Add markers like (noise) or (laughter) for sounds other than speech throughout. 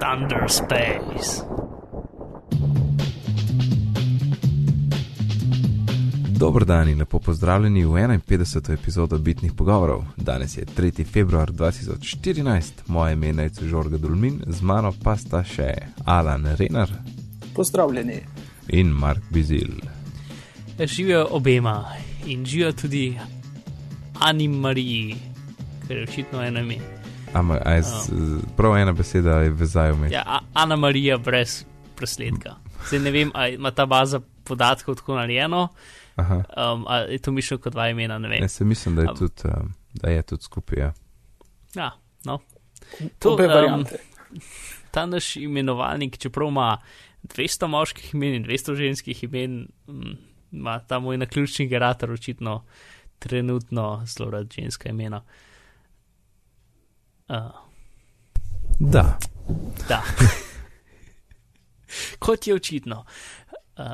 Thunder Space. Dobro dan in lepo pozdravljeni v 51. epizodo Bitnih pogovorov. Danes je 3. februar 2014, moje ime je Žorga Dulmin, z mano pa sta še Alan Renar. Pozdravljeni. In Mark Bizil. Živijo obema in živijo tudi Ani Mariji, ker je očitno eno ime. Ampak, aj, oh. prav ena beseda je vezaj vmes. Ja, Ana Marija brez presledka. Zdaj ne vem, ali ima ta baza podatkov tako narejeno. Um, ali je to mišljeno kot dva imena? Ne vem. Ne, se mislim, da je, um, tudi, um, da je tudi skupaj. Ja, ja no. To je um, ta naš imenovalnik, čeprav ima 200 moških imen in 200 ženskih imen, mm, ima ta moj naključni generator očitno trenutno zelo rad ženska imena. Uh. Da. da. (laughs) Kot je očitno. Uh.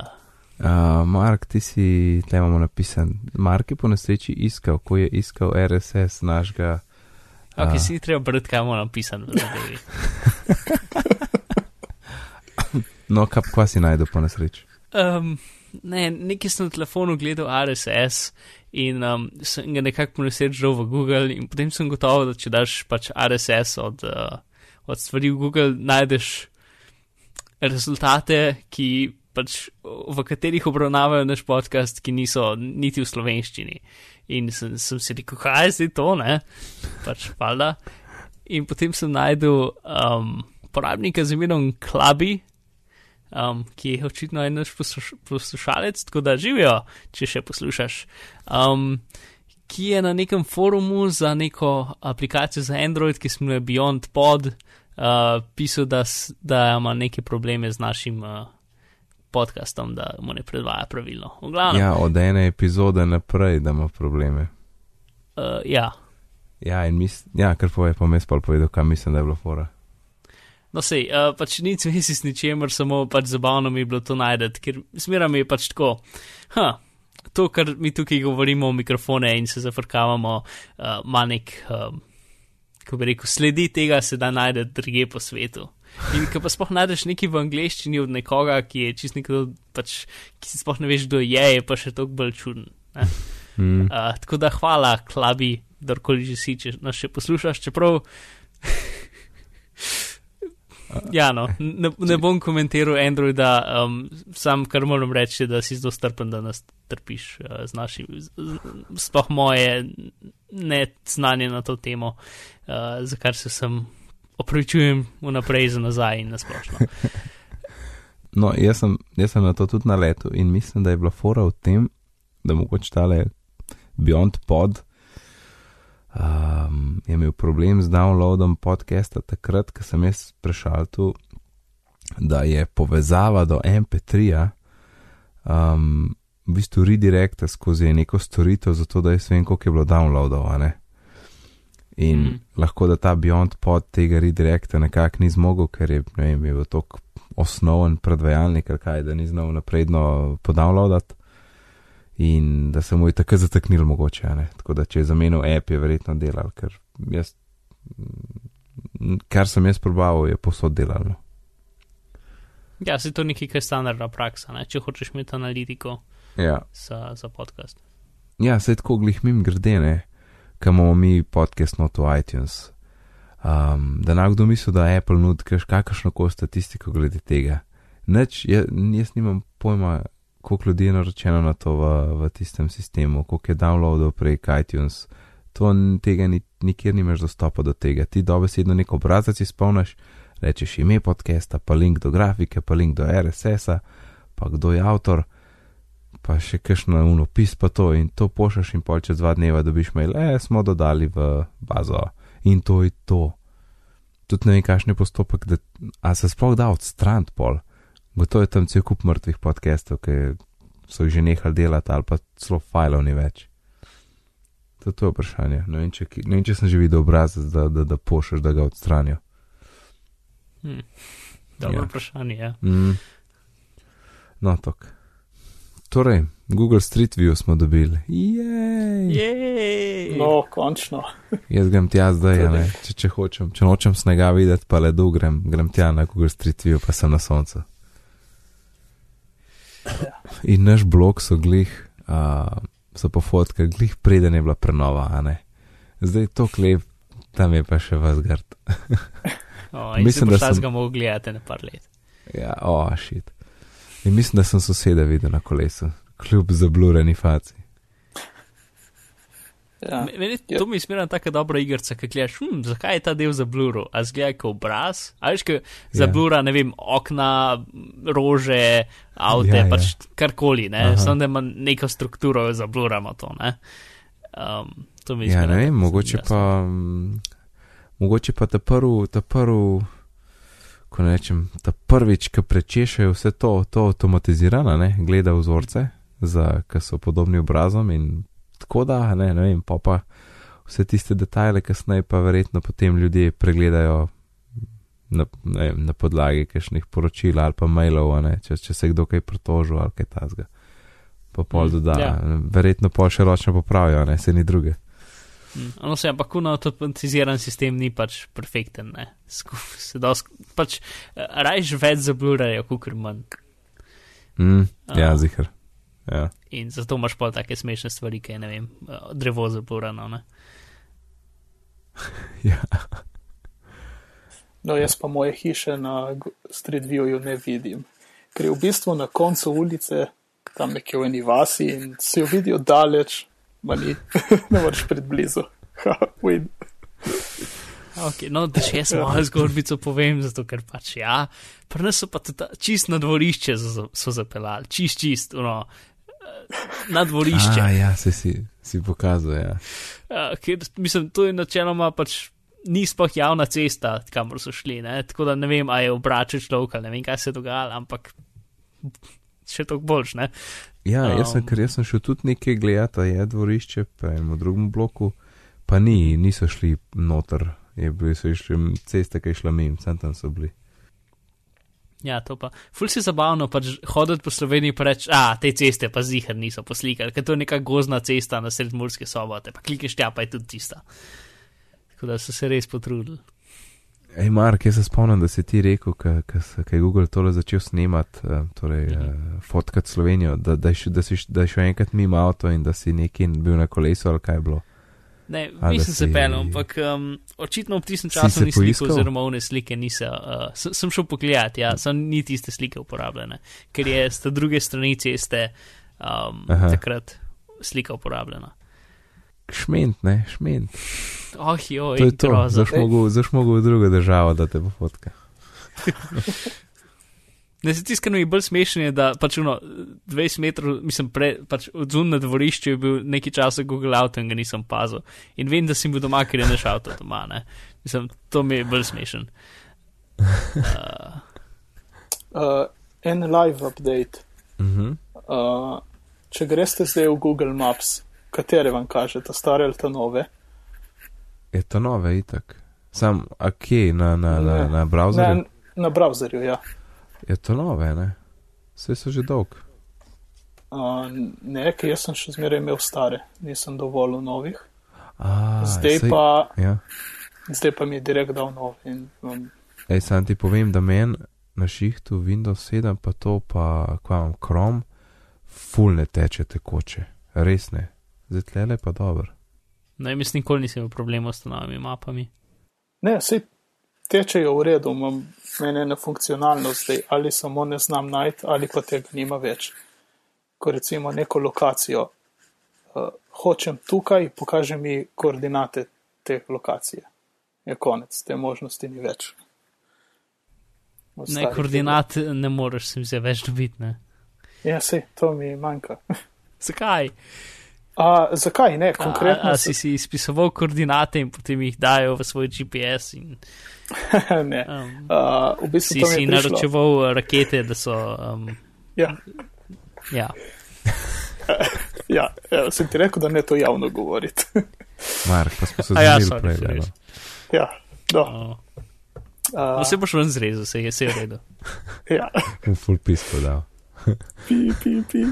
Uh, Mark, ti si, tam imamo napisan, Mark je po nesreči iskal, ko je iskal RSS našega. Ok, uh, si treba brati, kaj imamo napisano. (laughs) no, kaj, kaj si najdel po nesreči? Um, ne, nekaj sem na telefonu gledal RSS in um, sem ga nekako ponesrečil v Google, in potem sem gotovo, da če daš pač RSS od, uh, od stvari v Google, najdeš rezultate, ki pač v katerih obravnavajo naš podcast, ki niso niti v slovenščini. In sem, sem si rekel, kaj je zdaj to, ne? Pač hvala. In potem sem najdel um, porabnika z imenom Klabi, um, ki je očitno en naš posluš poslušalec, tako da živijo, če še poslušaš. Um, ki je na nekem forumu za neko aplikacijo za Android, ki se imenuje Beyond Pod, uh, pisal, da, da ima neke probleme z našim. Uh, Podcastom, da mu ne predvaja pravilno. Ja, od ene epizode naprej, da ima probleme. Uh, ja. Ja, in mislim, ja, kar pove, pa mi je spal povedal, kam mislim, da je bilo fora. No, sej, uh, pač ni cvesi s ničemer, samo pač zabavno mi je bilo to najdete, ker smeram je pač tako. Ha, to, kar mi tukaj govorimo v mikrofone in se zafrkavamo, uh, ima nek, um, kako bi rekel, sledi tega se da najdete druge po svetu. In ko pa spoh najdeš nekaj v angleščini od nekoga, ki je čist nekdo, pač, ki si spoh ne veš, kdo je, je pa še toliko bolj čuden. Mm. Uh, tako da hvala, klabi, kdorkoli že si, če nas še poslušaš, čeprav. Ja, no, ne, ne bom komentiral Androida, um, sam kar moram reči, da si zelo strpen, da nas trpiš uh, z našim, sploh moje neznanje na to temo, uh, za kar se sem opravičujem vnaprej za nazaj in nasplošno. (laughs) No, jaz sem, jaz sem na to tudi na letu in mislim, da je bila fora v tem, da mogoče tale Beyond Pod um, je imel problem z downloadom podcasta takrat, ko sem jaz prešal tu, da je povezava do MP3-ja um, v bistvu redirekta skozi neko storitev, zato da jaz vem, koliko je bilo downloadov. In mm. lahko da ta Beyond pod tega redirekta nekako ni zmogel, ker je, ne vem, je bil tako osnoven predvajalnik, kaj da ni znal napredno podownloadati in da se mu je tako zataknil mogoče. Ne? Tako da če je zamenil app, je verjetno delal, ker jaz, kar sem jaz probaval, je posod delalo. Ja, se to nekaj, kar je standardna praksa, ne? če hočeš imeti analitiko ja. za, za podcast. Ja, se tako glih mim grdene, kam imamo mi podcast not v iTunes. Um, da nam kdo misli, da Apple nudi kakršno koli statistiko glede tega. Neč, jaz, jaz nimam pojma, koliko ljudi je naročeno na to v, v tistem sistemu, koliko je downloadov prek iTunes. To tega ni, nikjer nimaš dostopa do tega. Ti dobesedno nek obrazac izpolniš, rečeš ime podcasta, pa link do grafike, pa link do RSS-a, pa kdo je avtor, pa še kakšno unopis pa to in to pošaš in pol čez dva dneva dobiš mail, e, smo dodali v bazo in to je to. Tudi ne vem, kakšen je postopek, da a se sploh da odstraniti pol. Gotovo je tam cel kup mrtvih podcastov, ki so jih že nehali delati, ali pa celo filev ni več. To, to je vprašanje. Ne vem, če, ne vem, če sem že videl obrazec, da, da, da pošleš, da ga odstranijo. Hmm. Dobro ja. vprašanje. Ja. Mm. No, tok. torej, Google Street View smo dobili. Jej! Jej! No, končno. (laughs) Jaz grem tja zdaj, a ne, če, če hočem. Če nočem snega videti, pa ledu grem, grem tja na Google Street View, pa sem na soncu. In naš blog so glih, uh, so po fotkah glih preden je bila prenova, a ne. Zdaj to klep, tam je pa še vas grd. O, (laughs) in Mislim, da sem ga mogel gledati na par let. Ja, o, oh, šit. In mislim, da sem soseda videl na kolesu, kljub zablureni faci. Ja. Me- Meni Ja. to mi smera taka dobra igrica, ki gledaš, hm, zakaj je ta del zabluro, a zgleda kot obraz, a veš, ki zablura, ne vem, okna, rože, avte, Ja, ja, ja. pač karkoli, ne, samo da ima neko strukturo, zabluramo to, ne. Um, to mi Ja, zmeraj ne vem, tako mogoče jasno. pa, mm, mogoče pa ta prvi, ta prvi, ko ne rečem, ta prvič, ki prečešejo vse to, to avtomatizirano, ne, gleda vzorce, za, ki so podobni obrazom in tako da, ne, ne vem, pa pa vse tiste detajle, kasneje pa verjetno potem ljudje pregledajo na, ne na podlagi kakšnih poročil ali pa mailov, ne, če, če se kdo kaj pritožil ali kaj tasga. Pa pol Mm, doda, ja. verjetno pa še ročno popravijo, ne, se ni druge. Mm, No, se, ampak kuno avtomatiziran sistem ni pač perfekten, ne. Sku- Se dosk, pač eh, rajš več zablurajo, kot manj. Mm, ja, A. zihar. Ja. In zato imaš pa take smešne stvari, ki je, ne vem, drevo zablurano, ne. (laughs) ja. No, jaz pa moje hiše na Street Viewju ne vidim. Ker je v bistvu na koncu ulice, tam nekje v eni vasi in si jo vidijo daleč, ma ni, (laughs) ne moreš pred blizu. (laughs) Ha, win. Okay, no, da še jaz malo zgodbico povem, zato ker pač ja, pri nas so pa tudi čist na dvorišče so, so zapeljali, čist, čist, no, na dvorišče. A, ja, se si, si pokazal, ja. Uh, ker, mislim, to je načeloma pač ni sploh javna cesta, kamor so šli, ne? tako da ne vem, a je obračal človek ali ne vem, kaj se je dogajalo, ampak še toliko boljš, ne. Ja, jaz sem, Um. ker jaz sem šel tudi nekaj gledati, a je dvorišče, pa enem drugem bloku, pa ni, niso šli noter, je bil, so išli ceste, ki je šla mim, sem tam so bili. Ja, to pa. Ful si zabavno pač hoditi po Sloveniji in reči, a te ceste pa zihar niso poslikali, ker to je neka gozna cesta na sred Murske sobote, pa klikneš tja, pa je tudi tista. Tako da so se res potrudili. Ej, Mark, jaz se spomnim, da si ti rekel, ko je Google tole začel snemati, uh, torej Mhm. uh, fotkat Slovenijo, da, da, da, si, da je šel enkrat mimo avto in da si nekje bil na kolesu ali kaj je bilo. Ne, A, nisem se si- pelil, ampak um, očitno ob tistem času se nisem slikal, oziroma one slike nisem. Uh, sem, sem šel pogledat, ja, sem ni tiste slike uporabljene, ker je sta druge strani ceste um, Aha. takrat slika uporabljena. Šment, ne, šment. Oh, joj, To je to, groza. zaš mogel, zaš mogel v drugo državo, da te bo fotka. (laughs) Ne, se tiskano je bolj smešen, je, da pač uno, 20 metrov, mislim, pre, pač od zunaj na dvorišču je bil nekaj časa Google Auto in ga nisem pazil. In vem, da sem bil doma, ker je naš avto doma, ne. Mislim, to mi je bolj smešen. (laughs) Uh, Uh, en live update. Uh -huh. Uh, če greste zdaj v Google Maps, katere vam kaže, ta stare ali ta nove? Je to nove, itak. Sam, a kje, na, na, na, Ne. na browserju? Ne, na browserju, ja. Je to nove, ne? Vse so že dolg. Uh, ne, ker jaz sem še zmeraj imel stare, nisem dovolj novih. A, Zdaj saj- pa, Ja. zdaj pa mi je direkt dal nov. In, um, Ej, sam ti povem, da men na šihtu Windows 7 pa to pa, kva imam, Chrome, full ne teče tekoče. Res ne. Zdaj tlele pa dobro. no, jaz nikoli nisem imel problemov s novimi mapami. ne, vse tečejo v redu, imam mene na funkcionalnost zdaj, ali samo ne znam najti, ali pa tega nima več. Ko recimo neko lokacijo uh, hočem tukaj, pokaže mi koordinate te lokacije. Je konec, te možnosti ni več. Ne, koordinat ne moreš se mi zdaj več dobiti, ne. Ja, se, to mi manjka. (laughs) Zakaj? A, zakaj ne? A, Konkretno a si si izpisoval koordinate in potem jih dajo v svoj GPS in (laughs) ne. um, A, v bistvu si si naročeval rakete, da so. Um, Ja, ja. (laughs) ja, ja, sem ti rekel, da ne to javno govoriti. (laughs) Mark, pa smo se ja, zmenili sorry, prej. sorry. no. ja, no, Uh, a, no, se boš ven zrezal, se je vse v redu. ja, V full pisko dal. pi, pi, pi.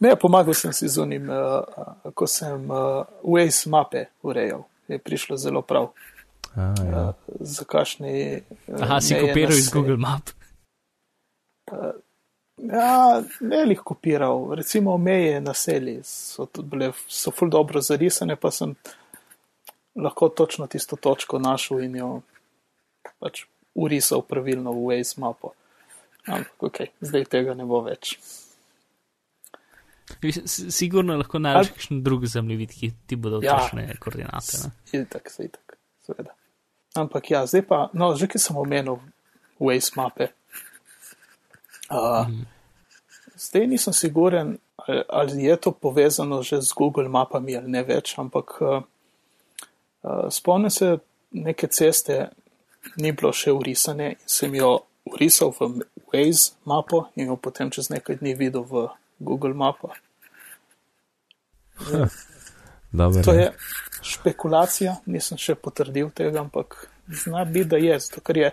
Ne, pomagal sem si z unim, uh, ko sem uh, Waze mape urejal. Je prišlo zelo prav. A, ja. Uh, za kašni. Uh, Aha, si kopiral iz. Google Map. Ja, ne bi jih kopiral. Recimo meje naselij so tudi bile, so ful dobro zarisane, pa sem lahko točno tisto točko našel in jo pač urisal pravilno v Waze mapo. Ampak ok, zdaj tega ne bo več. Sigurno lahko najdeš kakšen drug zemljevid, ki ti bodo Ja. točne koordinate. Ne? Itak, se itak, seveda. Ampak ja, zdaj pa, no, že ki sem omenil Waze mape. Uh, mm. Zdaj nisem siguren, ali, ali je to povezano že z Google mapami ali ne več, ampak uh, uh, spomnim se, neke ceste ni bilo še urisane in sem jo urisal v Waze mapo in jo potem čez nekaj dni videl v Google mapo. Dobro, To je špekulacija, nisem še potrdil tega, ampak zna biti, da je, zato ker je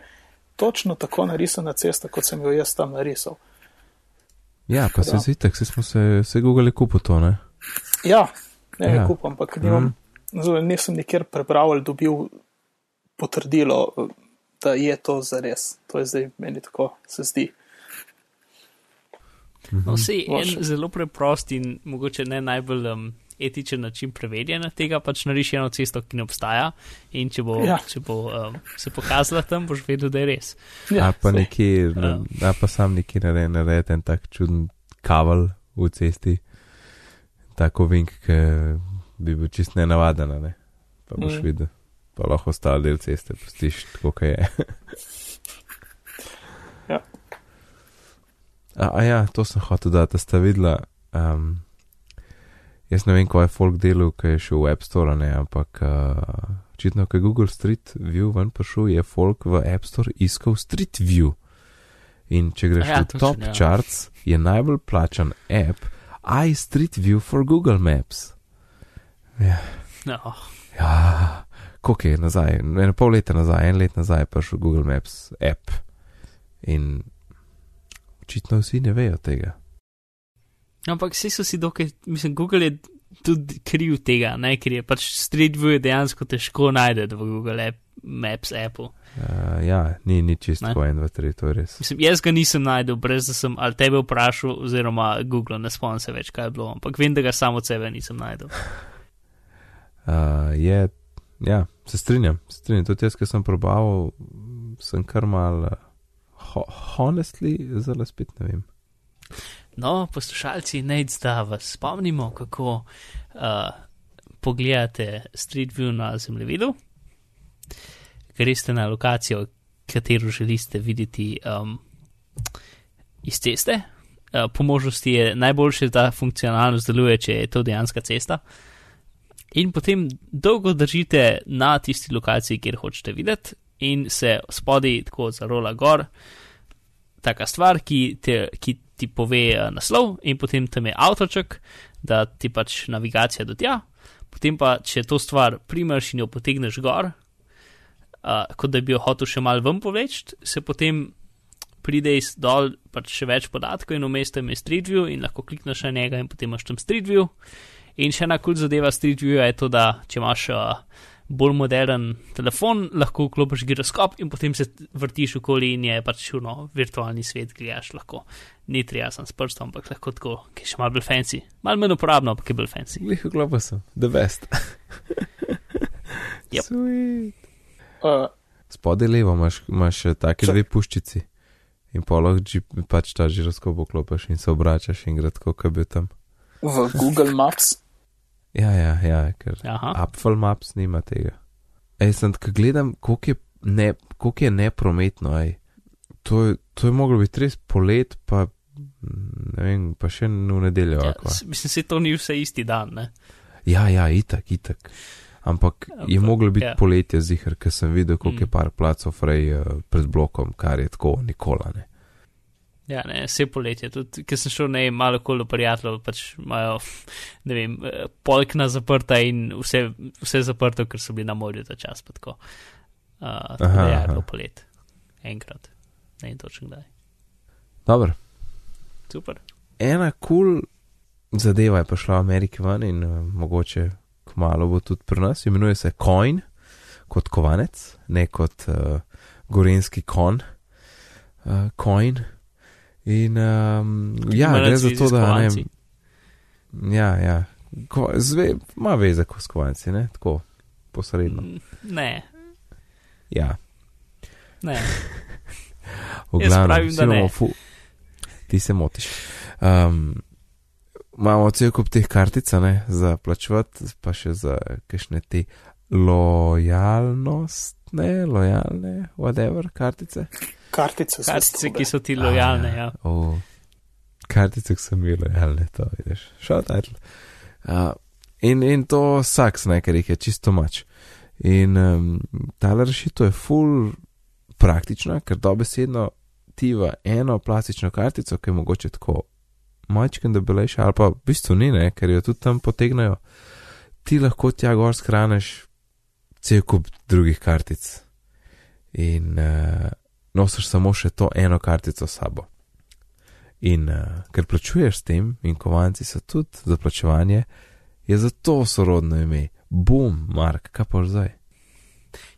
točno tako narisana cesta, kot sem jo jaz tam narisal. Ja, pa se zdi, tako smo se, se Google kupo to, ne? Ja, ne Ja. kupam, ampak nimam, mm. nisem nikjer prebral ali dobil potrdilo, da je to zares. To je zdaj meni tako se zdi. No, sej Vaše. en zelo preprost in mogoče ne najbolj um, etičen način preverjanja tega, pač nariši eno cesto, ki ne obstaja in če bo, ja. Če bo um, se pokazala tam, boš vedel, da je res. Ja, a pa nekje, Ja. a pa sam nekje naredi, naredi en tak čuden kavel v cesti, tako vink, ki bi bil čist nenavaden, ne? Pa boš Mm. videl, pa lahko ostali del ceste pustiš tako, kot je. Ja. A, a ja, to sem hotel dati, da sta videla. Um, jaz ne vem, ko je folk delal, ki je šel v App Store, ne, ampak uh, očitno, ko je Google Street View ven prišel, je folk v App Store iskal Street View. In če greš ja, v točno, top ja. ja. charts, je najbolj plačan app iStreet View for Google Maps. Ja, No, ja koliko je nazaj, eno pol leta nazaj, en let nazaj je prišel Google Maps app. In očitno vsi ne vejo tega. Ampak vsi so si dokaj, mislim, Google je tudi kriv tega, ne, ker je pač Street View je dejansko težko najti v Google app, Maps Apple. Uh, ja, ni, ni Ne. čisto 1, 2, 3, to je res. Mislim, jaz ga nisem najdel, brez da sem ali tebe vprašal, oziroma Google, ne spomnim se več, kaj je bilo, ampak vem, da ga samo od sebe nisem najdel. Uh, (laughs) je, ja, se strinjam, se strinjam. Tudi jaz, ki sem probaval, sem kar mal, uh, ho, honestly, zelo spet ne vem. No, poslušalci, nec da vas spomnimo, kako uh, pogledate Street View na zemljevidu. Greste na lokacijo, katero želite videti um, iz ceste. Uh, po možnosti je najboljše, da funkcionalnost deluje, če je to dejanska cesta. In potem dolgo držite na tisti lokaciji, kjer hočete videti, in se spodaj tako zarola gor, taka stvar, ki, te, ki ti pove eh, naslov, in potem tam je avtoček, da ti pač navigacija do tja. Potem pa, če to stvar primeš in jo potegneš gor, uh, kot da bi jo hotel še mal ven povleči, se potem pride iz dol pač še več podatkov in vmes tam je Street View in lahko klikneš na njega in potem imaš tam Street View. In še ena kul zadeva Street View je to, da če imaš uh, bolj modern telefon, lahko vklopiš giroskop in potem se vrtiš okoli in je pač no, virtualni svet, gledaš lahko. Ni treba sem s prstom, ampak lahko tako, ki je še malo bolj fancy. Malo manj uporabno, ampak je bolj fancy. Glih, globo sem, the best. (laughs) Yep. Sweet. Uh, Spodaj levo imaš, imaš take Čak. dve puščici. In poloh pač ta žiroskop oklopiš in se obračaš in gre tako, kot bi tam. v Google Maps. Ja, ja, ja, ker Aha. Apple Maps nima tega. Ej, sem, ko gledam, koliko je, ne, koliko je neprometno, ej. To, je- to je moglo biti res polet, pa ne vem, pa še v nedeljo. Ja, s- mislim, se to ni vse isti dan, ne? ja, ja, itak, itak. Ampak je Ampak, moglo biti ja. poletje zihar, ker sem videl, koliko Mm. je par placov frej uh, pred blokom, kar je tako nikola ne. Ja, ne, vse poletje, tudi, ker sem šel, ne, vem, malo okoli prijateljev, pač imajo, ne vem, eh, polkna zaprta in vse, vse zaprto, ker so bili na morju ta čas, pa tako. Uh, tako Aha, da je aha. bilo polet. Enkrat. Ne vem točno kdaj. Dobro, Super. ena kul cool zadeva je prišla v Ameriki ven in uh, mogoče kmalo bo tudi pri nas. Imenuje se Coin, kot kovanec, ne kot uh, gorenski kon. Uh, coin. In um, ja, gre za to, da ne. Ja, ja. Ko, zve, ima veze s kovanci, ne? Tako, posredno. Mm, Ne, Ja. ne. (laughs) V glavnem, pravim, da ne. fu- Ti se motiš. Um, imamo cel kup teh kartic, ne, za plačevati, pa še za kakšne te lojalnost, ne, lojalne, whatever, kartice. Kartice so Kartice, ki so ti lojalne, ja. O, kartice, ki so mi lojalne, to vidiš. Šotajl. Uh, in, in to saks, ne, ker jih je čisto mač. In um, ta rešitev je full praktična, ker dobesedno ti v eno plastično kartico, ki je mogoče tako majčken debelejša, ali pa v bistvu ni, ne, ker jo tudi tam potegnajo, ti lahko tja gor skraneš cel kup drugih kartic. In uh, nosiš samo še to eno kartico s sabo. In uh, ker plačuješ s tem, in kovanci so tudi za plačevanje, je zato sorodno ime. Bum, Mark, kaj pa zdaj?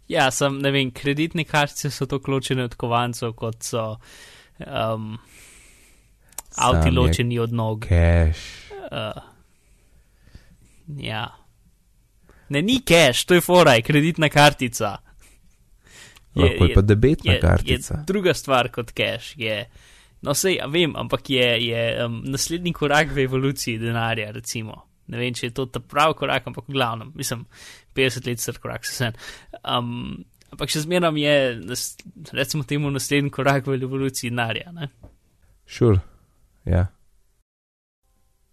Ja, sem, ne vem, kreditne kartice so tako ločene od kovancev, kot so um, Sam je ločeni od nog. Cash. Uh, ja. Ne, ni cash, to je foraj, kreditna kartica. Lahko je pa debetna je, kartica. je druga stvar kot cash. Je, no, sej, ja, vem, ampak je, je um, naslednji korak v evoluciji denarja, recimo. Ne vem, če je to ta pravi korak, ampak v glavnem, mislim, 50 let star korak se sen. Um, ampak še zmeraj je, nas, recimo temu, naslednji korak v evoluciji denarja. Šur, ja.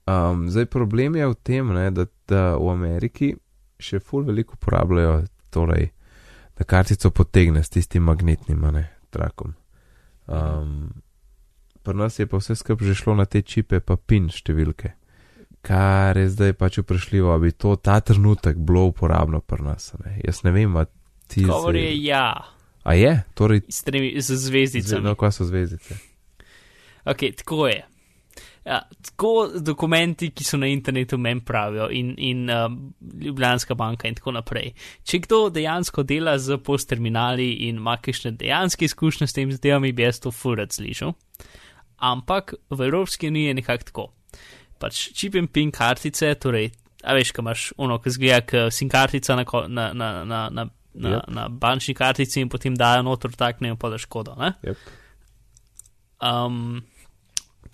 Um, zdaj problem je v tem, ne, da, da v Ameriki še ful veliko uporabljajo, torej, da kartico potegne s tistim magnetnim, a ne, trakom. Um, pri nas je pa vse skupaj že šlo na te čipe, pa pin številke. Kar je zdaj pač vprašljivo, ali bi to ta trenutek bilo uporabno pri nas. Ne? Jaz ne vem, a ti. Govor je ja, A je, torej, s, tremi, z zvezdicami. no, kaj so zvezdice. Ok, tako je. Ja, tako dokumenti, ki so na internetu, meni pravijo, in, in um, Ljubljanska banka, in tako naprej. Če kdo dejansko dela z postterminali in ima kakšne dejanske izkušnje s tem zadevami, bi jaz to furat slišal. Ampak v Evropski uniji je nekako tako. Pač čip in pin kartice, torej, a veš, kaj imaš ono, ki zgleda, kot sim kartica na, na, na, na, na, na, Yep. na bančni kartici in potem dajo noter taknejo pa da škodo. Ne? Yep. Um,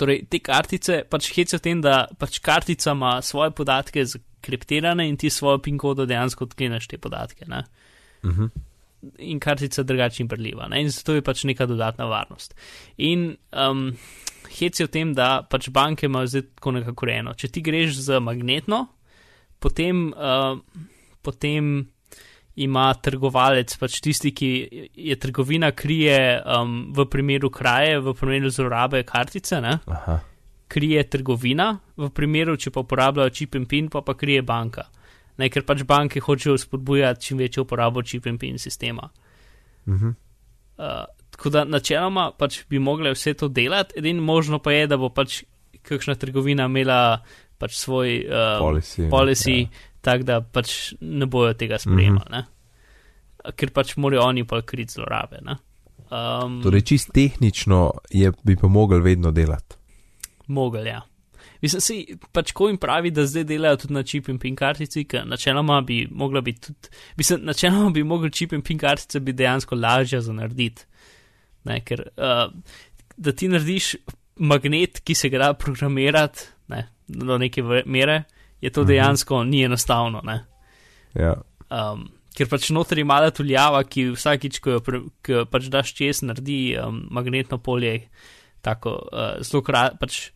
torej, te kartice pač hecijo tem, da pač kartica ima svoje podatke skriptirane in ti svojo PIN kodo dejansko odkleneš te podatke. Ne? Uh -huh. In kartica drugače ni brljiva. Ne? In zato je pač neka dodatna varnost. In um, hecijo tem, da pač banke imajo zdaj tako nekako eno. Če ti greš z magnetno, potem, uh, potem ima trgovalec, pač tisti, ki je trgovina krije um, v primeru kraje, v primeru zlorabe kartice, ne? Aha. krije trgovina, v primeru, če pa uporabljajo čip in pin, pa pa krije banka. Ne, ker pač banke hočejo spodbujati čim večjo uporabo čip in pin sistema. Uh -huh. Uh, tako da načeloma pač bi mogli vse to delati, edino možno pa je, da bo pač kakšna trgovina imela pač svoj uh, Policy, policy ja. Tako da pač ne bojo tega sprejemali, mm -hmm. ker pač morajo oni pa kriti zlorabe. ne. Um, Torej, čist tehnično je, bi pa mogel vedno delati. Mogel, ja. Mislim, si pač ko jim pravi, da zdaj delajo tudi na čip in pin kartici, ker načeloma bi mogla biti tudi, mislim, načeloma bi mogli čip in pin kartice biti dejansko lažje za narediti. Ne, ker uh, da ti narediš magnet, ki se ga da programirati ne, do neke mere, je to Mhm. dejansko ni enostavno. Ne. Ja. Um, ker pač noter je mala tuljava, ki vsakič, ko jo pre- ko pač daš čez, naredi um, magnetno polje, tako uh, zelo krat, pač.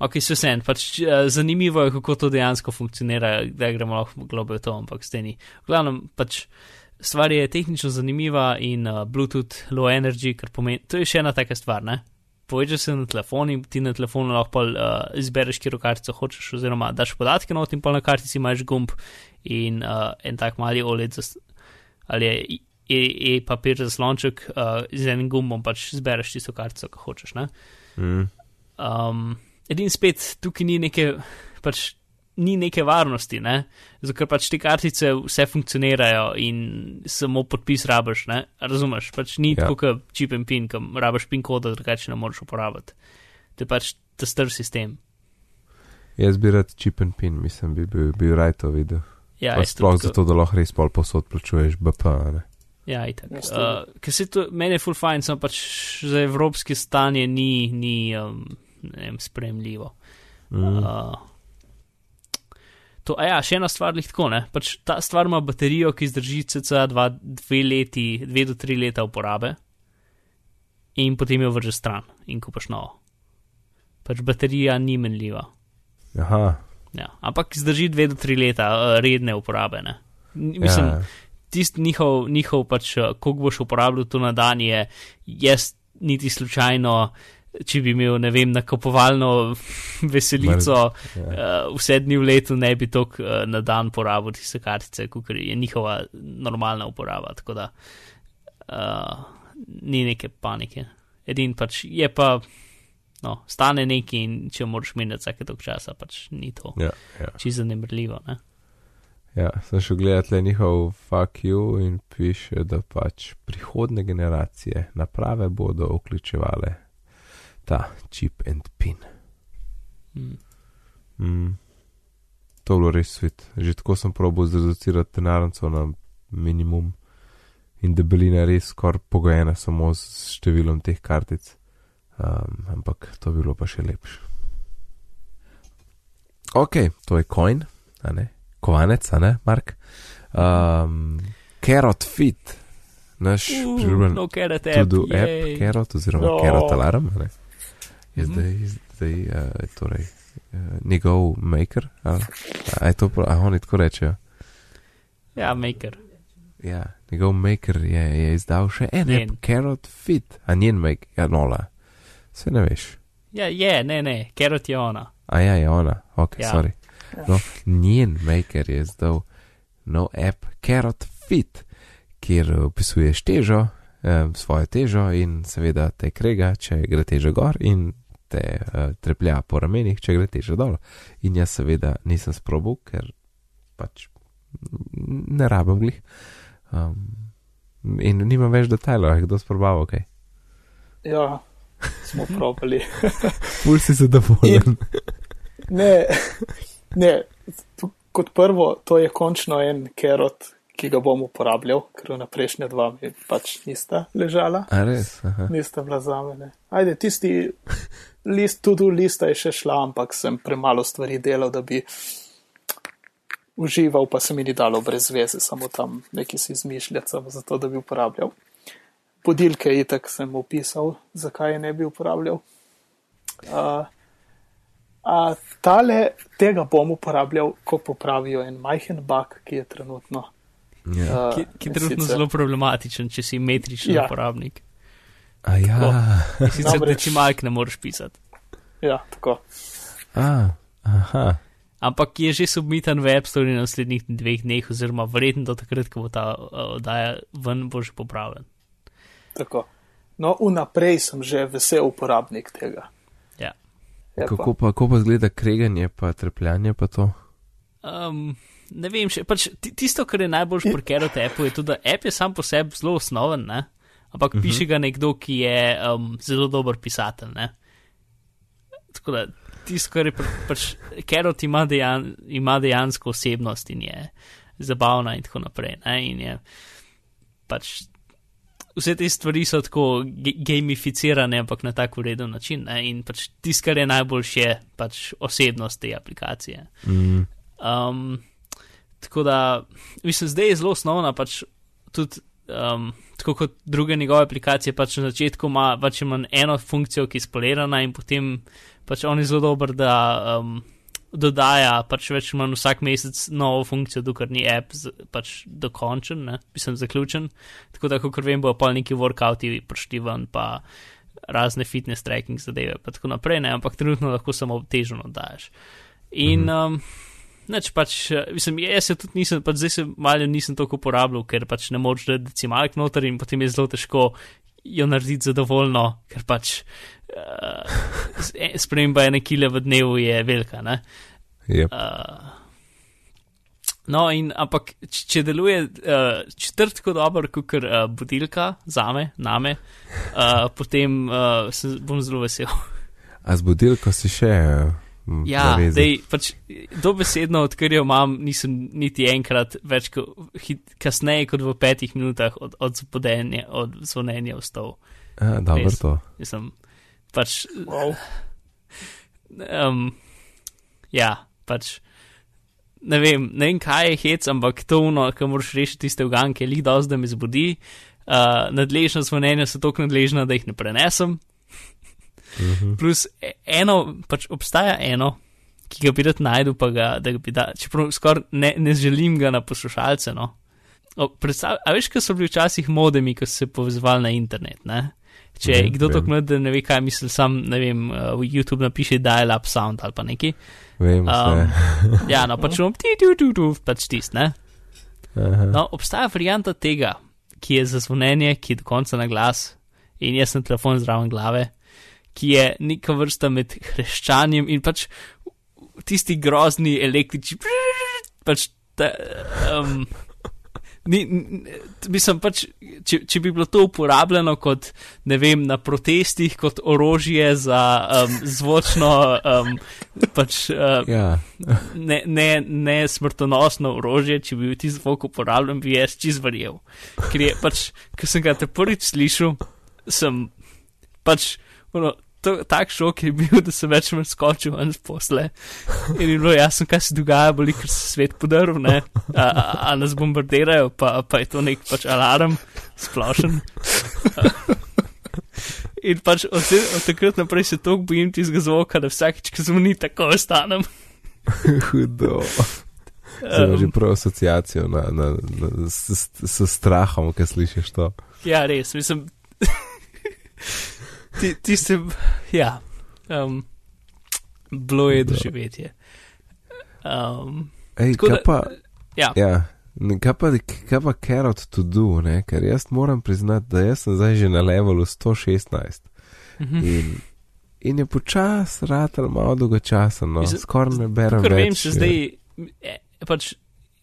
Ok, se vsem, pač uh, zanimivo je, kako to dejansko funkcionira, da gremo lahko globe v to, ampak ste ni. V glavnem, pač stvar je tehnično zanimiva in uh, Bluetooth low energy, kar pomeni, to je še ena taka stvar, ne? Povežeš se na telefon in ti na telefonu lahko pol, uh, izbereš, kjer kartico hočeš, oziroma daš podatke not in pol na kartici imaš gumb in uh, en tak mali OLED zas, ali je e, e papir za slonček, uh, z enim gumbom pač zbereš tisto kartico, ki hočeš. Ne? Mm. Um, edin spet tukaj ni neke, pač ni neke varnosti, ne? zato ker pač te kartice vse funkcionirajo in samo podpis rabiš, ne? razumeš, pač ni Ja. tako kot čip in pin, ki rabiš pin koda, drugače ne moreš uporabiti. To je pač ta star sistem. Jaz bi rad chip and pin, mislim, bi bil, bil raj to videl. Ja, pa sploh zato, da lahko res pol posod plačuješ BP. Ne? Ja, itak. Uh, tudi. ker se to, meni je full fine, samo pač za evropski stanje ni, ni um, ne vem, spremljivo. Mm. Uh, to, a ja, še ena stvar je tako, ne? Pač ta stvar ima baterijo, ki zdrži cca dva, dve leti, dve do tri leta uporabe in potem jo vrže stran in kupaš novo. Pač baterija ni menljiva. Aha, Ja, ampak zdrži dve do tri leta uh, redne uporabe. Ne? Mislim, ja, tisti njihov, njihov pač, eh, koliko boš uporabljal to na dan, je jaz niti slučajno, če bi imel, ne vem, nakupovalno (laughs) veselico, ja. uh, vse dni v letu ne bi tok uh, na dan porabil tiste kartice, kot je njihova normalna uporaba. Tako da uh, ni neke panike. Edin pač je pa, no, stane nekaj in če moraš menjati vsake tok časa, pač ni to ja, ja. čisto zanemrljivo. Ne? ja, sem šel gledati le njihov fuck you in piše, da pač prihodne generacije naprave bodo vključevale ta chip and pin. Mm. Mm. To je bilo res svet. Že tako sem probil zreducirati denarnico na minimum in debelina je res skoraj pogojena samo s številom teh kartic. Um, ampak to bi bilo pa še lepše. Ok, to je coin, a ne? Kovanec, a ne, Mark? Um, Carrot Fit, naš priljubljen no, carrot to app, do app. Carrot oziroma Jo. Carrot Alarm, a ne? Je Mhm. zdaj, zdaj uh, torej, uh, njegov maker, ali a je to, a oni tako rečejo. Ja, maker. Ja, njegov maker je, je izdal še en Njen. app, Carrot Fit, a njen maker, ja, nola. Se ne veš. Ja, je, ne, ne, carrot je ona. A ja, je ona, ok, Ja. sorry. No, njen maker je izdal nov app Carrot Fit, kjer opisuješ težo, eh, svojo težo in seveda te krega, če gre teža gor in te eh, treplja po ramenih, če gre teža dol. In jaz seveda nisem sprobal, ker pač ne rabim glih. Um, in nimam več detajlov, je kdo sprobaval, ok. Ja, smo probali. (laughs) Ful si zadovoljen. Ne, ne, kot prvo, to je končno en kerot, ki ga bom uporabljal, ker na prejšnje dva mi pač nista ležala, A res? Aha. nista bila za mene. Ajde, tisti list, tudi lista je še šla, ampak sem premalo stvari delal, da bi užival, pa se mi ni dalo brez veze, samo tam neki si izmišljati, samo zato, da bi uporabljal. Budilke itak sem opisal, zakaj je ne bi uporabljal. Uh, a tale, tega bom uporabljal, ko popravijo en majhen bug, ki je trenutno. Ja. Uh, Ki, ki je trenutno zelo problematičen, če si metrični ja. uporabnik. A ja. Sicer Namreč- decimalk ne moreš pisati. Ja, tako. A, aha. Ampak je že submitan v App Store v naslednjih dveh dneh, oziroma verjetno do takrat, ko bo ta uh, oddaja ven, bo že popravljen. tako. No, vnaprej sem že vesel uporabnik tega. Ja. Je Kako pa, kako pa zgleda kreganje, pa trepljanje, pa to? Um, ne vem, še, pač ti- tisto, kar je najbolj pri Carrot appu, je to, da app je sam po sebi zelo osnoven, ne? Ampak uh -huh. piše ga nekdo, ki je um, zelo dober pisatelj. Ne? Tako da tisto, kar je pač Carrot ima, dejan, ima dejansko osebnost in je zabavna in tako naprej. Ne? In je pač. Vse te stvari so tako gamificirane, ampak na tako ureden način. Ne? In pač tisto, kar je najboljše, je pač osebnost te aplikacije. Mm. Um, tako da, mislim, zdaj je zelo osnovna, pač tudi um, tako kot druge njegove aplikacije, pač na začetku ima, pač ima eno funkcijo, ki je spolirana in potem pač on je zelo dober, da um, dodaja pač več manj vsak mesec novo funkcijo, dokler ni app z, pač dokončen, ne, mislim, zaključen. Tako da, kot vem, bo pa neki workouti prišli ven, pa razne fitness tracking zadeve, pa tako naprej, ne, ampak trenutno lahko samo težo dodajaš. In Mhm. um, Neč pač, eh, mislim, jaz se tudi nisem, pač zdaj se malo nisem toliko uporabljal, ker pač ne moreš dati decimalk noter in potem je zelo težko jo narediti zadovoljno, ker pač uh, (laughs) sprememba ene kile v dnevu je velika. Ne? Yep. Uh, no, in ampak če deluje uh, četrt tako dobro, kot uh, budilka za me, name, uh, potem uh, se bom zelo vesel. A z budilko si še. Uh, Ja, dej, pač dobesedno, odkar jo imam, nisem niti enkrat več kot hit, kasneje kot v petih minutah od, od, zbudenja, od zvonjenja vstal. A, dobro to. Mislim, pač, Wow. (sighs) um, ja, pač, ne vem, ne vem, kaj je hec, ampak to uno, ki moraš rešiti tiste uganke, lih dosti, da me zbudi. Uh, nadležna zvonjenja so tako nadležna, da jih ne prenesem. Mhm. Plus e- eno, pač obstaja eno, ki ga bi rad najdel, pa ga, da ga bi da, čeprav skoraj ne, ne želim ga na poslušalce. No. O, predstav, a veš, kaj so bili včasih modemi, ko so se povezovali na internet. Ne? Če je Mhm, kdo tako mlad, da ne ve, kaj misli, sam ne vem, uh, v YouTube napiše dial-up sound ali pa neki. Vem. Um, (laughs) ja, no, pač bom ti, tu, tu, tu, pač tist, ne. Aha. No, obstaja varianta tega, ki je za zvonjenje, ki je do konca na glas in jaz sem telefon zraven glave, ki je neka vrsta med hreščanjem in pač tisti grozni električni. Pač ta, um, ni, mislim, pač, če, če bi bilo to uporabljeno kot, ne vem, na protestih, kot orožje za um, zvočno, um, pač, uh, Ja, ne, ne, ne smrtonosno orožje, če bi bil ti zvok uporabljen, bi jaz čez verjel. Ker je pač, ko sem ga te prvič slišal, sem pač, ono, to, tak šok je bil, da sem več manj skočil ven z posle. In je bilo jasno, kaj se dogaja, boli, ker se svet podaril, ne, a, a, a nas bombardirajo, pa, pa je to nek pač alarm, splošen. In pač od, od takrat naprej se toliko bojim tistega zvoka, da vsakeč, ko zvoni, tako ostanem. hudo. Zdaj že Um, prav asociacijo na, na, na, s, s, s strahom, ki slišiš to. Ja, res, mislim. (laughs) ti, ti se, ja, um, bilo je doživetje. Um, Ej, kaj da- pa, ja, ja, ne, kaj pa, kaj pa carrot to do, ne? ker jaz moram priznati, da jaz sem zdaj že na levelu 116 mhm. in, in je počas, ratal malo dolgočasen, no, Mislim, skoraj ne berem Ker več. vem, se zdaj, eh, pač,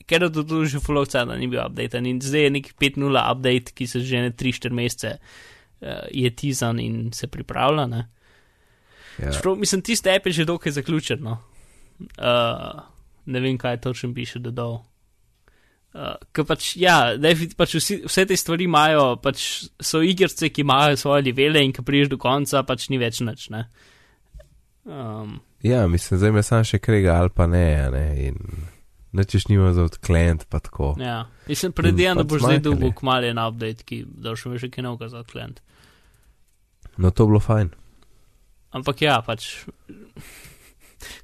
ker je to že followca, da ni bil update in zdaj je nek 5.0 update, ki se že ne 3-4 mesece je tizan in se pripravlja. Ne? Ja, Čeprav, mislim, tiste app je že dokaj zaključen. No. Uh, ne vem, kaj točno bi še dodal. Uh, ker pač, ja, definitivno pač vsi, vse te stvari imajo, pač so igrce, ki imajo svoje levele in ki priješ do konca, pač ni več nič. Ne? Um, ja, mislim, zdaj me sam še krega ali pa ne, ne in nečeš nima za odklent, pa tako. ja. Mislim, predvidevam, da pač boš zdaj zmanjkali. dobil kmalo en update, ki da še veš, kaj novega za klient. No, to bilo fajn. Ampak ja, pač.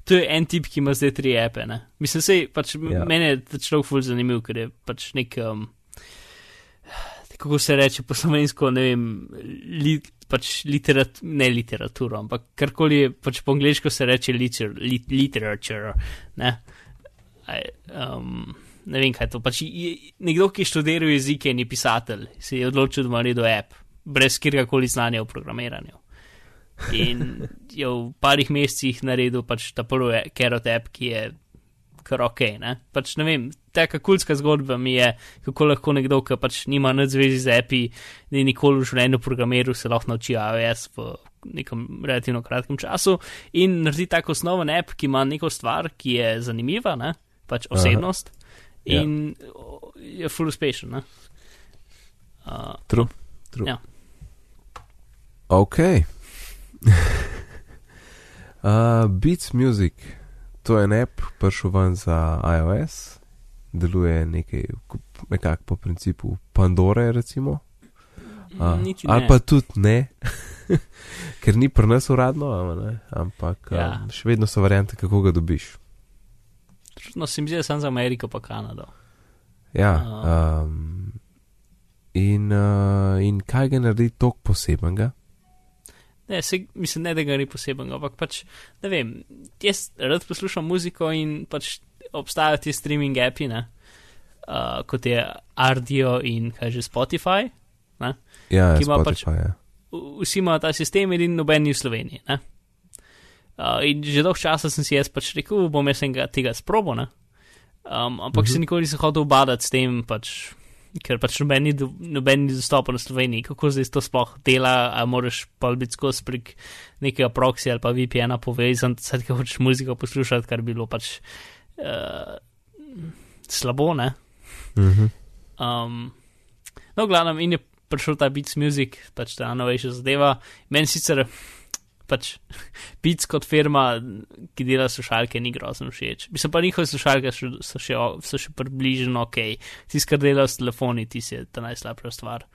To je en tip, ki ima zdaj tri epe. Ne? Mislim, sej, pač Ja. meni je ta človek ful zanimiv, ker je pač nek. Um, kako se reče po slovensko, ne vem, li, pač literat, ne literaturo, ampak karkoli je, pač po angliško se reče liter, lit, literature. Ne? Um, ne vem, kaj to. Pač je, nekdo, ki je študiral jezike in je pisatelj, se je odločil, da ima naredil app, brez kjerkoli znanja o programiranju. In (laughs) je v parih mesecih naredil pač ta prvi Carrot app, ki je kar ok. Ne? Pač ne vem, taka kulska zgodba mi je, kako lahko nekdo, ki pač nima nič zvezi z API, ni nikoli v življenju programiral, se lahko nauči AWS v nekem relativno kratkem času in naredi tako osnoven app, ki ima neko stvar, ki je zanimiva, ne? Pač osebnost Ja. in o, je full uspešen. ne. Uh, True. True. Ja. Ok. (laughs) uh, Beats Music, to je en app, prišel ven za iOS, deluje nekaj, nekako po principu Pandore, recimo. Uh, ali ne. pa tudi ne, (laughs) ker ni pri nas uradno, ampak Ja. um, še vedno so variante, kako ga dobiš. No, se mi zdi, da sem za Ameriko pa Kanado. Ja, A. um, in, uh, in kaj ga naredi tako posebenega? Ne, se, mislim, ne, da ga ni poseben, ampak pač, ne vem, jaz rad poslušam muziko in pač obstajajo ti streaming api, ne, uh, kot je Ardio in kaj že Spotify. Ne? Ja, ki ima pač- Spotify, ja. V- Vsi imajo ta sistem in noben ni v Sloveniji. Ne? Uh, in že dolgo časa sem si jaz pač rekel, bom jaz enega tega sprobo, ne? Um, ampak se nikoli nisem hotel badati s tem, pač, ker pač noben ni, do- noben ni dostopen v Sloveniji. Kako zdaj to sploh dela, a moraš pa biti skozi prek nekega proxy ali pa VPN-a povezan, sad, ko hočeš muziko poslušati, kar bi bilo pač uh, slabo, ne? Mhm. Um, no, glavno, in je prišel ta Beats Music, pač ta novejša zadeva. Meni sicer pač Beats kot firma, ki dela slušalke, ni grozno všeč. Mislim pa njihove slušalke so, so, še, so še približno ok. Tisti, kar delajo s telefoni, ti je ta najslabša stvar.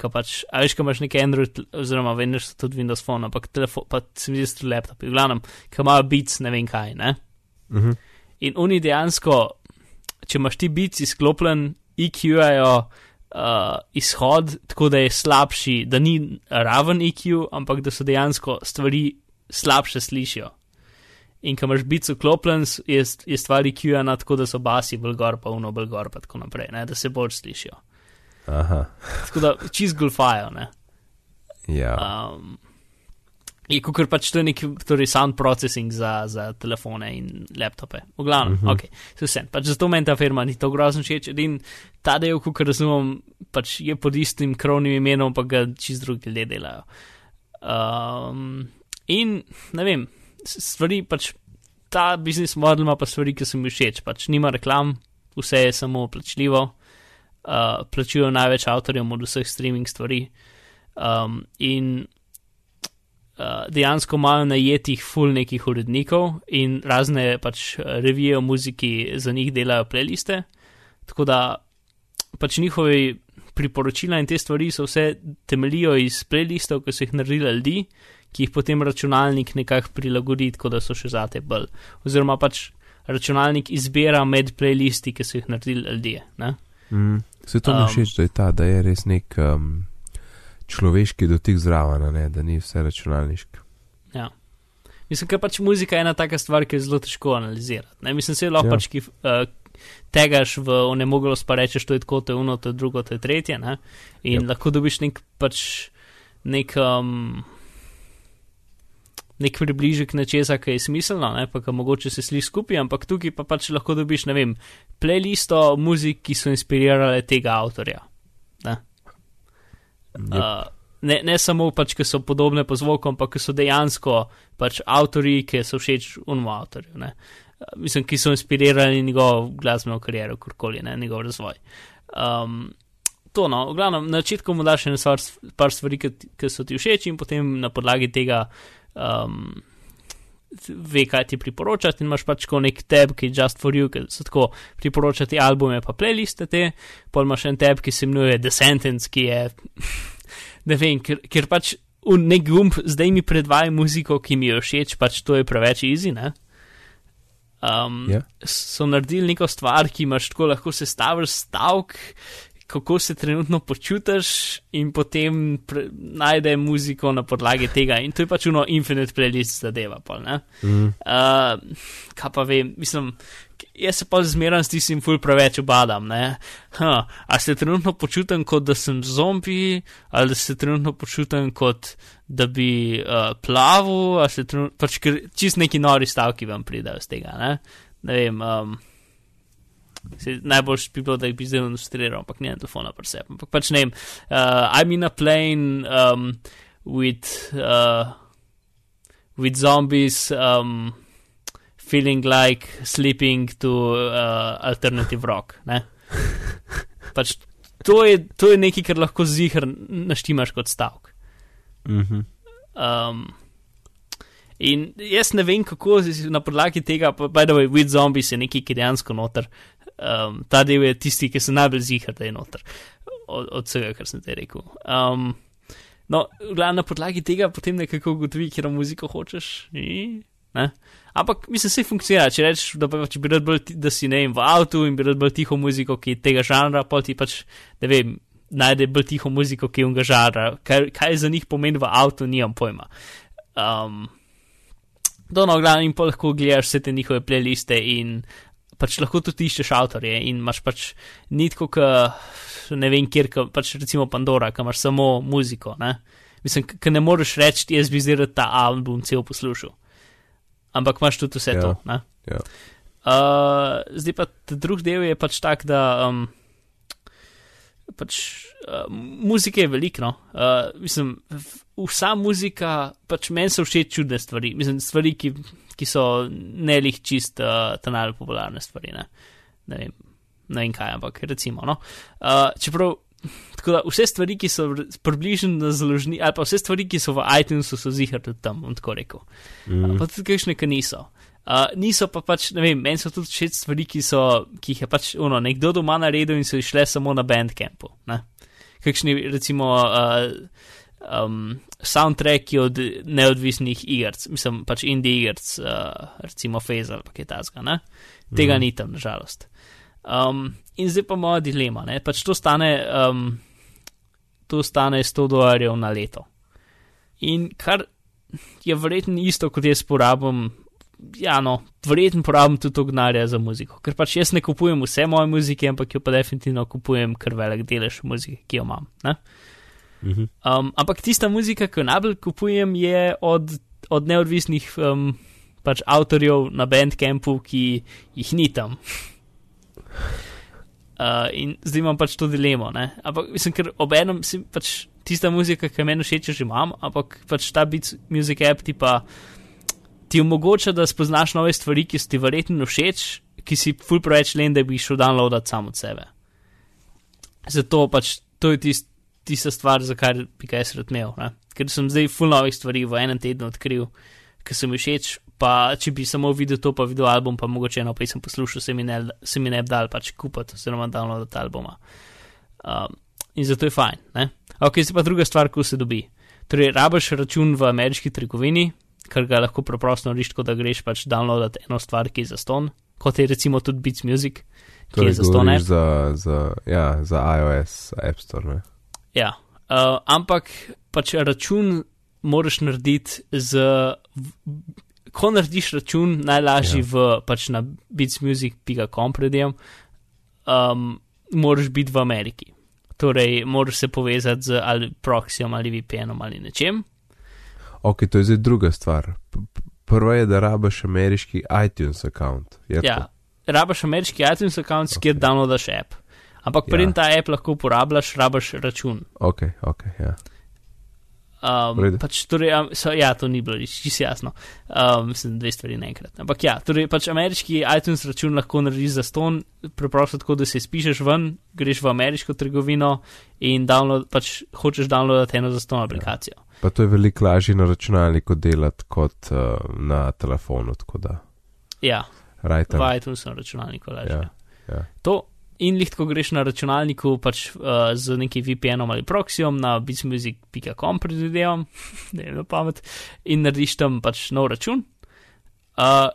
Ko pač, a veš, ko imaš neki Android, oziroma vem, da so tudi Windows Phone, ampak telefon, pa se mi zdi, da so laptopi. V glavnem, ko imajo Beats, ne vem kaj, ne. Mhm. In oni dejansko, če imaš ti bici sklopljen, EQ-ajo uh, izhod, tako da je slabši, da ni raven EQ, ampak da so dejansko stvari slabše slišijo. In ko imaš bici sklopljen, je, je stvar EQ-ana tako, da so basi bolj gor, pa uno bolj gor, pa tako naprej, ne, da se bolj slišijo. Aha. Tako da čist golfajo, ne. Ja. Um, je kot pač to je neki torej sound processing za, za telefone in laptope. V glavnem, uh Mhm. -huh. ok, se vse. Pač zato meni ta firma ni to grozno všeč. In ta del, kot razumem, pač je pod istim krovnim imenom, pa ga čist drugi ljudje delajo. Um, in ne vem, stvari pač. Ta biznis model ima pa stvari, ki so mi všeč. Pač nima reklam, vse je samo plačljivo, uh, plačujejo največ avtorjem od vseh streaming stvari. Um, in dejansko imajo najetih full nekih urednikov in razne pač eh, revije o muziki za njih delajo playliste. Tako da pač njihovi priporočila in te stvari so vse temeljijo iz playlistov, ki so jih naredili ljudi, ki jih potem računalnik nekako prilagodi, tako da so še zate bolj. Oziroma pač računalnik izbira med playlisti, ki so jih naredili ljudje. Ne? Mm. Se to mi Um, všeč, da je ta, da je res nek um, človeški dotik zraven, ne, da ni vse računalniško. Ja. Mislim, ker pač muzika je ena taka stvar, ki je zelo težko analizirati. Ne? Mislim, se lahko Ja. pač ki, uh, tegaš v onemoglost, pa rečeš, to je tako, to je uno, to je drugo, to je tretje. Ne? In Ja. yep. lahko dobiš nek pač nek. Um, Nek približek nečesa, ki je smiselno, ne, pa ki mogoče se sliši skupaj, ampak tukaj pa pač lahko dobiš, ne vem, playlisto muzik, ki so inspirirale tega avtorja. Ne? Yep. Uh, ne, ne samo pač, ki so podobne po zvoku, ampak ki so dejansko pač avtori, ki so všeč unmu avtorju. Ne? Uh, mislim, ki so inspirirali njegovo glasbeno kariero, karkoli, ne njegov razvoj. Um, to, no, v glavnem, na začetku mu daš stvar, par stvari, ki so ti všeč, in potem na podlagi tega um, ve, kaj ti priporočati, in imaš pač tako nek tab, ki je just for you, ki so tako priporočati albume, pa playliste te, pol imaš en tab, ki se imenuje The Sentence, ki je, (laughs) ne vem, ker, ker pač v nek gumb zdaj mi predvaja muziko, ki mi je všeč, pač to je preveč easy, ne? Um, Ja. So naredili neko stvar, ki imaš tako lahko sestaviš stavek, kako se trenutno počutiš, in potem pre, najde muziko na podlagi tega. In to je pač uno infinite playlist zadeva. Pol, ne? Mm. Uh, kaj pa vem, mislim, jaz se pa zmeraj s tistim ful preveč obadam. Huh, a se trenutno počutim kot da sem zombi, ali se trenutno počutim kot da bi uh, plaval, a se trenutno, pač čist neki nori stavki vam pridajo z tega. Ne, ne vem. Um, Se, najbolj bi bilo, da jih bi zdaj ilustriral, ampak ne telefona pri sebi. Ampak pač ne vem, uh, I'm in a plane um, with, uh, with zombies, um, feeling like sleeping to uh, alternative rock. Ne? (laughs) Pač to je, to je nekaj, kar lahko zihar naštimaš kot stavek. Mhm. Um, in jaz ne vem, kako na podlagi tega, by the way, with zombies je nekaj, ki dejansko noter. Um, ta del je tisti, ki se najbolj zihar, da je noter od, od vsega, kar sem te rekel. Um, no, na podlagi tega potem nekako ugotovi, kjer muziko hočeš. i, Ne? Ampak mislim, se funkcionira. Če rečeš, da, pa, če bi rad bolj, ti- da si ne vem, v avtu in bi rad bolj tiho muziko, ki je tega žanra, pa ti pač, ne vem, najde bolj tiho muziko, ki je unga žanra. Kaj, kaj za njih pomeni v avtu, nimam pojma. Um, Do no, glavno in pa lahko gledaš vse te njihove playliste in pač lahko tudi iščeš avtorje in imaš pač nitko, k, ne vem, kjer, ka, pač recimo Pandora, ki imaš samo muziko. Ne? Mislim, ki ne moreš reči, jaz bi zdaj ta album cel poslušal. Ampak imaš tudi vse Ja. to. Ne? Ja. Uh, zdaj pa drugi del je pač tak, da um, pač, uh, muzike je veliko. No? Uh, mislim, vsa muzika, pač meni so všeč čudne stvari, mislim, stvari, ki, ki so ne lih čist uh, ta najbolj popularne stvari. Ne? Ne, vem, ne vem kaj, ampak recimo. No? Uh, čeprav. Tako da vse stvari, ki so približno na založni, ali pa vse stvari, ki so v iTunesu, so zihar tudi tam, bom tako rekel. Mm. Pa tudi kakšne, ki niso. Uh, niso pa pač, ne vem, meni so tudi všeč stvari, ki, so, ki jih je pač ono, nekdo doma naredil in so išle samo na bandcampu. Ne? Kakšni, recimo, uh, um, soundtracki od neodvisnih igrc, mislim pač indie igrc, uh, recimo Phase ali kaj tasga. ne. Tega mm. ni tam, nažalost. Um, in zdaj pa moja dilema, ne? pač to stane, um, to stane 100 dolarjev na leto. In kar je verjetno isto, kot jaz porabim, ja, no, verjetno porabim tudi to gnarja za muziko. Ker pač jaz ne kupujem vse moje muzike, ampak jo pa definitivno kupujem kar velik delež muzike, ki jo imam. Ne? Mhm. Um, ampak tista muzika, ki jo najbolj kupujem, je od, od neodvisnih um, pač avtorjev na Bandcampu, ki jih ni tam. Uh, in zdaj imam pač to dilemo. Ne? Ampak mislim, ker obenem si pač tista muzika, ki meni všeč, že imam, ampak pač ta Beats Music app ti pa ti omogoča, da spoznaš nove stvari, ki so ti verjetno všeč, ki si ful preveč len, da bi šel downloadat sam od sebe. Zato pač to je tist, tista stvar, za kar bi kaj rad imel. Ne? Ker sem zdaj ful novih stvari v enem tednu odkril, ki so mi všeč. Pa če bi samo videl to, pa videl album, pa mogoče eno pesem poslušal, se mi ne, se mi ne bi dal pač kupiti, oziroma downloadati albuma. Um, in zato je fajn. Ne? Ok, zdaj pa druga stvar, ko se dobi. Torej, rabiš račun v ameriški trgovini, ker ga lahko preprosto nariš, tako da greš pač downloadati eno stvar, ki je za ston, kot je recimo tudi Beats Music, ki Torej, je za ston. za, za, ja, za iOS App Store. Ne? Ja, uh, ampak pač račun moraš narediti z. Ko narediš račun, najlažji ja. v pač na beatsmusic.com predjem, um, moraš biti v Ameriki. Torej, moraš se povezati z ali proxyjem ali VPN-om ali nečem. Ok, to je zdaj druga stvar. Prva je, da rabiš ameriški iTunes account. Je Ja, rabaš ameriški iTunes account, okay. kjer downloadaš app. Ampak Ja. preden ta app lahko uporabljaš, rabaš račun. Ok, ok, ja. Um, V redu. pač, torej, um, so, ja, to ni bilo čisto jasno. Um, mislim, dve stvari naenkrat. Ampak ja, torej, pač ameriški iTunes račun lahko narediš za ston, preprosto tako, da se spišeš ven, greš v ameriško trgovino in download, pač hočeš downloadati eno za ston aplikacijo. Pa to je veliko lažje na računalniku delati kot uh, na telefonu, tako da. Ja, Right, v iTunesu računalniku lažje. ja, ja. To in lih, ko greš na računalniku, pač uh, z nekim VPN-om ali proxyjem na beatsmusic.com, predvidevam, (laughs) ne vem na pamet, in narediš tam pač nov račun. Uh,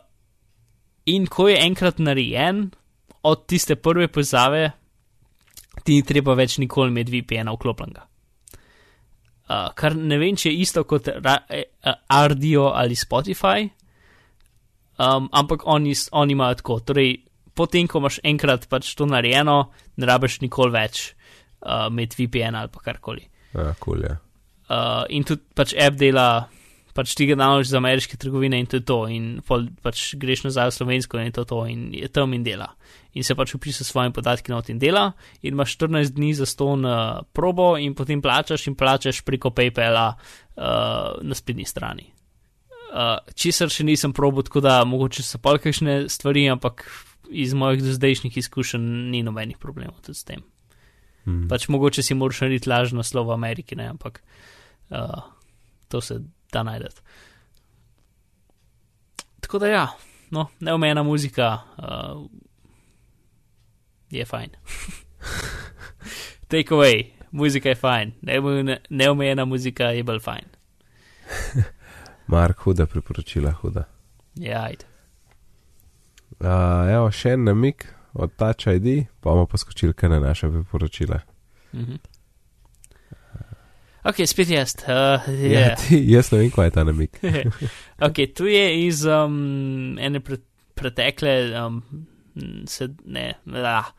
in ko je enkrat narejen, od tiste prve povezave, ti ni treba več nikoli imeti VPN-a vklopljenega. Uh, kar ne vem, če je isto kot ra- eh, Ardio ali Spotify, um, ampak oni, oni imajo tako. Torej, potem, ko imaš enkrat pač to narejeno, ne rabiš nikoli več uh, imeti VPN ali pa karkoli. ja, cool, ja. Uh, in tudi pač app dela, pač ti ga naložiš za ameriške trgovine in to je to, in pol pač greš nazaj v slovensko in to je to, in je tam in dela. In se pač upiše s svojimi podatki not in dela, in imaš 14 dni za ston uh, probo, in potem plačaš in plačaš preko PayPala uh, na spletni strani. Uh, česar še nisem probo, tako da mogoče so pol kakšne stvari, ampak iz mojih dozdajšnjih izkušenj ni nobenih problemov tudi s tem. Hmm. Pač mogoče si moraš narediti lažno slovo v Ameriki, ne, ampak uh, to se da najdete. Tako da ja, no, neomejena muzika uh, je fajn. (laughs) Take away, muzika je fajn, neomejena, neomejena muzika je bolj fajn. (laughs) Mark, huda priporočila, huda. Ja, ajde. Uh, evo, še en namik od Touch ID, pa bomo poskočili kar na naše priporočila. Mhm. Ok, spet jaz. Uh, Ja, yeah. ti, jaz ne vem, kaj je ta namik. (laughs) ok, tu je iz um, ene pre pretekle um, se ne. Ah.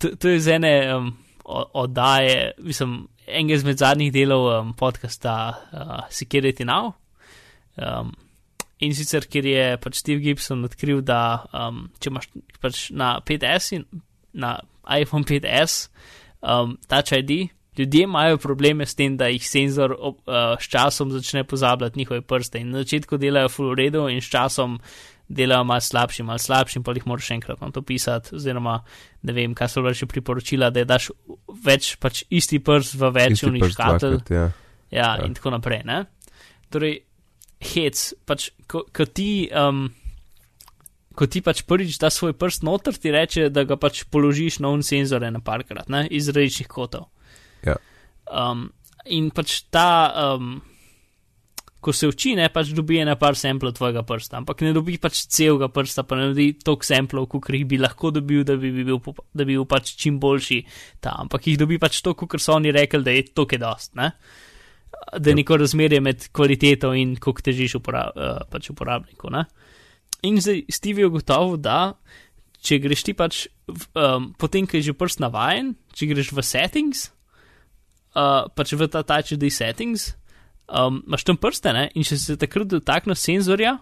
to, to je z ene um, oddaje, mislim, enega izmed zadnjih delov um, podcasta uh, Security Now. Um, in sicer, ker je pač Steve Gibson odkril, da um, če imaš pač na 5S in na iPhone 5S um, Touch ID, ljudje imajo probleme s tem, da jih senzor ob, uh, s časom začne pozabljati njihove prste. In na začetku delajo full redo in s časom delajo malo slabši, malo slabši, pa jih moraš še enkrat na to pisati. Oziroma, ne vem, kaj so vaše priporočila, da daš več pač isti prst v več unih škatelj. Ja. Ja, ja, in tako naprej. Ne? Torej, hec, pač, ko, ko ti. Um, Ko ti pač prvič da svoj prst noter, ti reče, da ga pač položiš na un senzore na parkrat, ne, iz različnih kotov. Ja. Um, in pač ta, um, ko se uči, ne pač dobi ena par samplov tvojega prsta, ampak ne dobi pač celega prsta, pa ne dobi toliko samplov, kot jih bi lahko dobil, da bi bil, da bi bil pač čim boljši ta, ampak jih dobi pač to, kot so oni rekli, da je to, ki je dost, ne? da je neko razmerje med kvaliteto in koliko težiš upora, uh, pač uporabniku. Ne? In zdaj Steve je ugotovil, da če greš ti pač, um, potem, ko je že prst navajen, če greš v settings, uh, pač v ta touch ID settings, um, imaš tam prste ne? in če se takrat dotakne senzorja,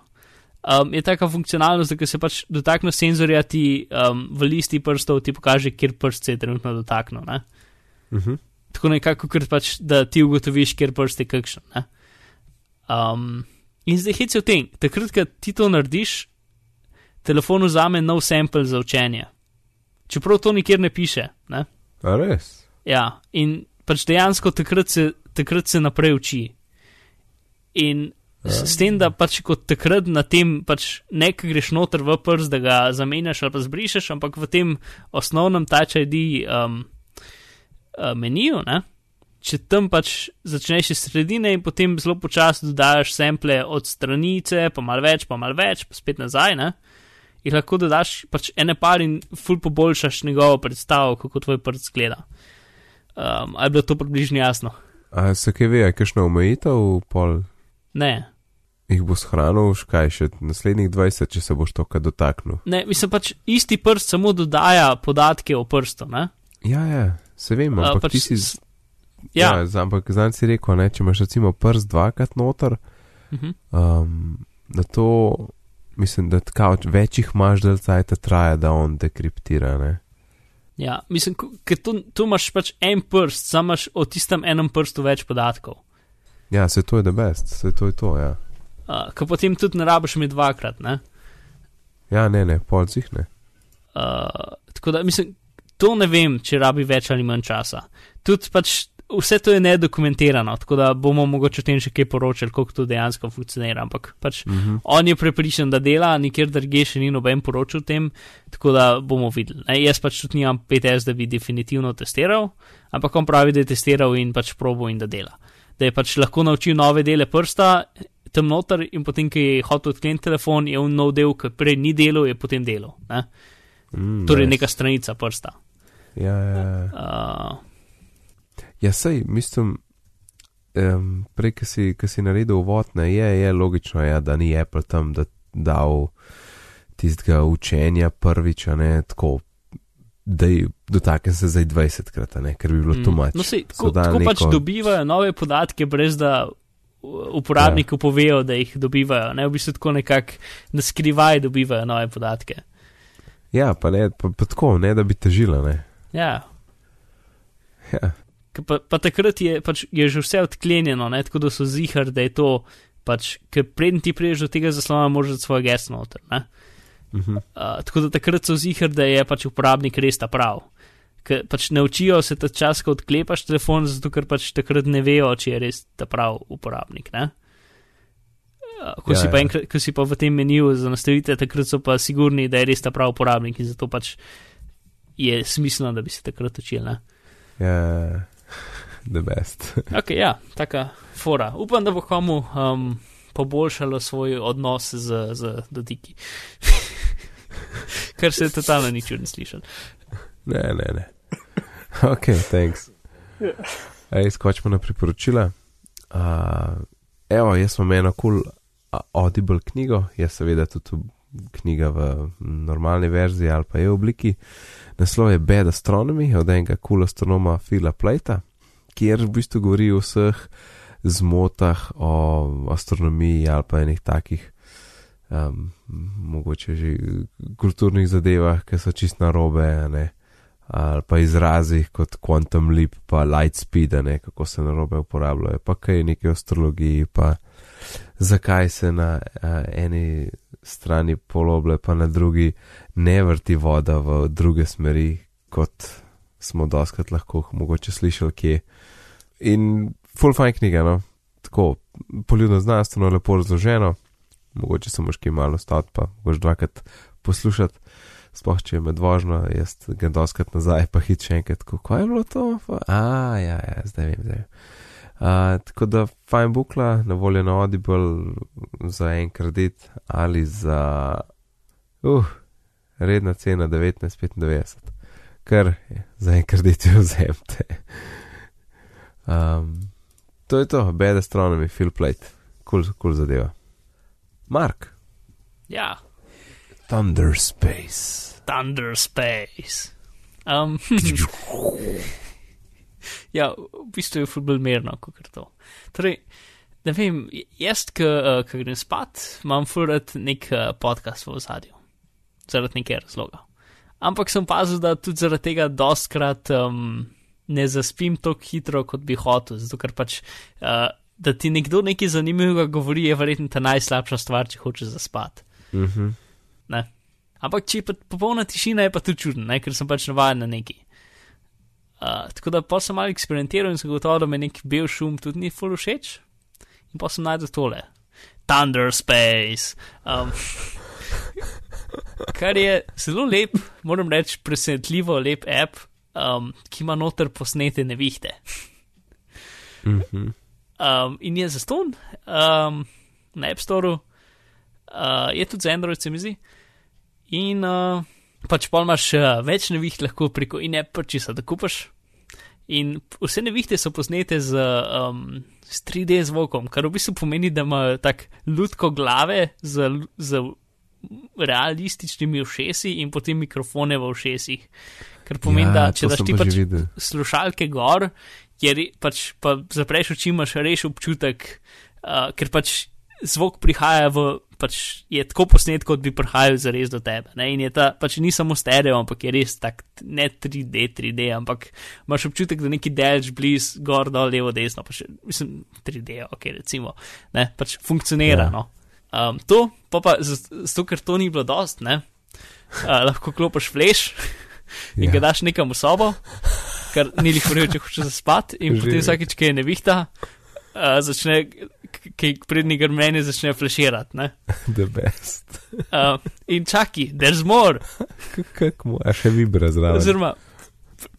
um, je taka funkcionalnost, da se pač dotakne senzorja, ti um, v listi prstov ti pokaže, kjer prst se je trenutno dotaknil. Uh Mhm. -huh. Tako nekako, ker pač, da ti ugotoviš, kjer prst je kakšen. ne. Um, in zdaj hec je v tem, takrat, ko ti to narediš, telefon vzame nov sample za učenje. Čeprav to nikjer ne piše. Ne? A res? Ja, in pač dejansko takrat se, takrat se naprej uči. In s, s tem, da pač kot takrat na tem, pač ne greš noter v prst, da ga zamenjaš ali pa zbrišeš, ampak v tem osnovnem Touch ID um, uh, meniju, ne? če tam pač začneš iz sredine in potem zelo počasi dodaš sample od stranice, pa mal več, pa mal več, pa spet nazaj, ne? jih lahko dodaš pač ene par in ful poboljšaš njegovo predstavo, kako tvoj prst gleda. Um, ali je bilo to približno jasno? A se kaj ve, kakšno omejitev pol Ne. jih bo shranil, kaj še naslednjih 20, če se boš toka dotaknil? Ne, mislim pač isti prst samo dodaja podatke o prstu. Ne? Ja, ja, se vem, ampak pač ti si. s- Ja, ja z- ampak znam si rekel, ne, če imaš recimo prst dvakrat noter, uh -huh. um, to, mislim, da tako več jih imaš, da cajt traja, da on dekriptira, ne. Ja mislim, ker tu, tu imaš pač en prst, samo imaš o tistem enem prstu več podatkov. Ja, se to je the best, se to je to, ja. Uh, Ker potem tudi ne rabiš mi dvakrat. Ne? Ja, ne, ne, polcih ne. Uh, tako da mislim, to ne vem, če rabi več ali manj časa. Tudi pač vse to je nedokumentirano, tako da bomo mogoče o tem še kaj poročali, kako to dejansko funkcionira. Ampak pač Uh -huh. on je prepričan, da dela, nikjer drugje še ni noben poročil o tem, tako da bomo videli. Ne, jaz pač tudi nimam 5S, da bi definitivno testiral, ampak on pravi, da je testiral in pač probo in da dela. Da je pač lahko naučil nove dele prsta, tam noter in potem, ki je hotel odkleniti telefon, je on nov del, ki prej ni delal, je potem delal. Ne? mm, Torej nice. neka stranica prsta. Ja, ja, ja. Uh, Ja, sej, mislim, um, prej, ki si, ki si naredil uvod, ne, je, je logično, ja, da ni Apple tam da, dal tistega učenja prvič, a ne tako, da je dotaknil se zdaj 20 krat, a ne, ker bi bilo mm, tu mač. No, sej, tako, tako pač neko- dobivajo nove podatke, brez da uporabniku ja. povejo, da jih dobivajo. Ne v bistvu tako nekako na skrivaj dobivajo nove podatke. Ja, pa ne, pa, pa tako, ne, da bi težila, ne. Ja. Ja, Pa, pa takrat je, pač, je že vse odklenjeno, ne, tako da so zihar, da je to, pač, ker preden ti priješ do tega zaslona, moraš dati svoj gest noter. Ne. uh -huh. Uh, tako da takrat so zihar, da je pač uporabnik res ta prav. Ker pač ne učijo se ta čas, ko odklepaš telefon, zato ker pač takrat ne vejo, če je res ta prav uporabnik. Ne? Uh, ko, Ja, ja, si ja. enkrat, ko si pa v tem meniju za nastavitve, takrat so pa sigurni, da je res ta prav uporabnik in zato pač je smiselno, da bi se takrat učili. Ne? ja, the best. (laughs) Ok, ja, taka fora. Upam, da bo komu um, poboljšalo svoj odnos z, z dotiki. (laughs) Kar se je totalno nič ne slišal. ne, ne, ne. Ok, thanks. Ja. Ej, skočimo na priporočila. Uh, evo, jaz sem eno kul cool Audible knjigo, jaz seveda tudi knjiga v normalni verziji ali pa je v obliki. Naslov je Bad Astronomy od enega kul astronoma Phila Plata, kjer v bistvu govori o vseh zmotah o astronomiji ali pa enih takih, um, mogoče že kulturnih zadevah, ki so čist narobe, ne. Ali pa izrazih kot quantum leap, pa light speed, ne, kako se narobe uporabljajo, pa kaj je neki astrologiji, pa zakaj se na uh, eni strani poloble, pa na drugi ne vrti voda v druge smeri, kot smo doskrat lahko mogoče slišali kje. In full fine knjiga, no, tako poljudno znanstveno, lepo razloženo, mogoče se moš kaj malo stati, pa boš dvakrat poslušati. Sploh če je med vožnjo, jaz grem doskrat nazaj, pa hit še enkrat, kako je bilo to? A, ja, ja, zdaj vem, zdaj vem. Uh, tako da fajn bukla, na voljo na Audible za en kredit ali za, uh, redna cena 19,95, ker za en kredit jo vzemte. Um, to je to, bad astronomy, fill plate, kul cool, cool zadeva. Mark. Ja, Thunder Space. Thunder Space. Um, (laughs) ja, v bistvu je futbol mirno, kot je to. Torej, ne vem, jaz, ki uh, grem spat, imam furat nek uh, podcast v ozadju, zaradi nekega razloga. Ampak sem pazil, da tudi zaradi tega dostkrat um, ne zaspim tako hitro, kot bi hotel, zato ker pač. Uh, Da ti nekdo nekaj zanimivega govori, je verjetno ta najslabša stvar, če hočeš zaspati. Mm -hmm. Ne? Ampak če je pa popolna tišina, je pa to čudno, ne? ker sem pač navaden na neki. Uh, tako da pa sem malo eksperimentiral in sem gotovo, da me nek bel šum tudi ni full všeč. In pa sem najdel tole. Thunder Space. Um, (laughs) kar je zelo lep, moram reči, presenetljivo lep app, um, ki ima noter posnete nevihte. Mm -hmm. Um, in je zaston um, na App Store, uh, je tudi za Android, se mi zdi. In uh, pač pa imaš uh, več neviht lahko preko in-app purchase, da kupaš. In vse nevihte so posnete z, um, z 3D zvokom, kar v bistvu pomeni, da ima tak lutko glave z, z realističnimi ušesi in potem mikrofone v ušesih. Kar pomeni, Ja, da če daš ti pač videl. slušalke gor, je pač pa zapreš oči, imaš reš občutek, uh, ker pač zvok prihaja v, pač je tako posnet, kot bi prihajal zares do tebe. Ne? In je ta, pač ni samo stereo, ampak je res tak, ne 3D, 3D, ampak imaš občutek, da neki delč bliz, gor, dol, levo, desno, pa še, mislim, 3D, ok, recimo, ne, pač funkcionira, Ja. no. Um, to, pa pa zato, ker to ni bilo dost, ne, uh, lahko klopiš fleš in Ja. ga daš nekam v sobo, kar ni jih vril, če hočeš zaspati, in Že. potem vsakič, ki je nevihta, uh, začne, ki prednji grmeni začne fleširati, ne. (laughs) The best. Uh, in čaki, there's more. Kako mu, a še vibra zraven. Oziroma,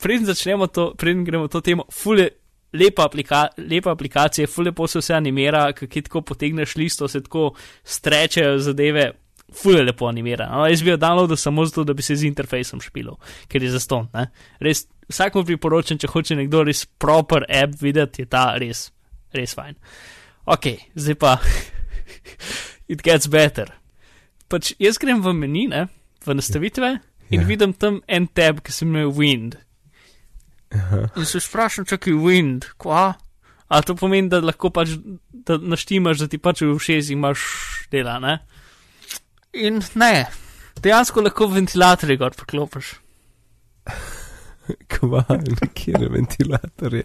preden začnemo to, preden gremo to temo, fule. Lepa, aplika lepa aplikacija, fule po se vse animira, ki tako potegneš listo, se tako strečejo zadeve, fule lepo animira. No, jaz bi jo downloadil samo zato, da bi se z interfejsom špilil, ker je zaston. Ne? Res, vsakmu priporočam, če hoče nekdo res proper app videti, je ta res, res fajn. Ok, zdaj pa, (laughs) it gets better. Pač jaz grem v meni, ne, v nastavitve in Ja. vidim tam en tab, ki se imenuje Wind. In se če je wind, kva? A to pomeni, da lahko pač da naštimaš, da ti pač v ušesih imaš dela, ne? In ne, dejansko lahko ventilatorje gor poklopiš. Kva, kjer je ventilator.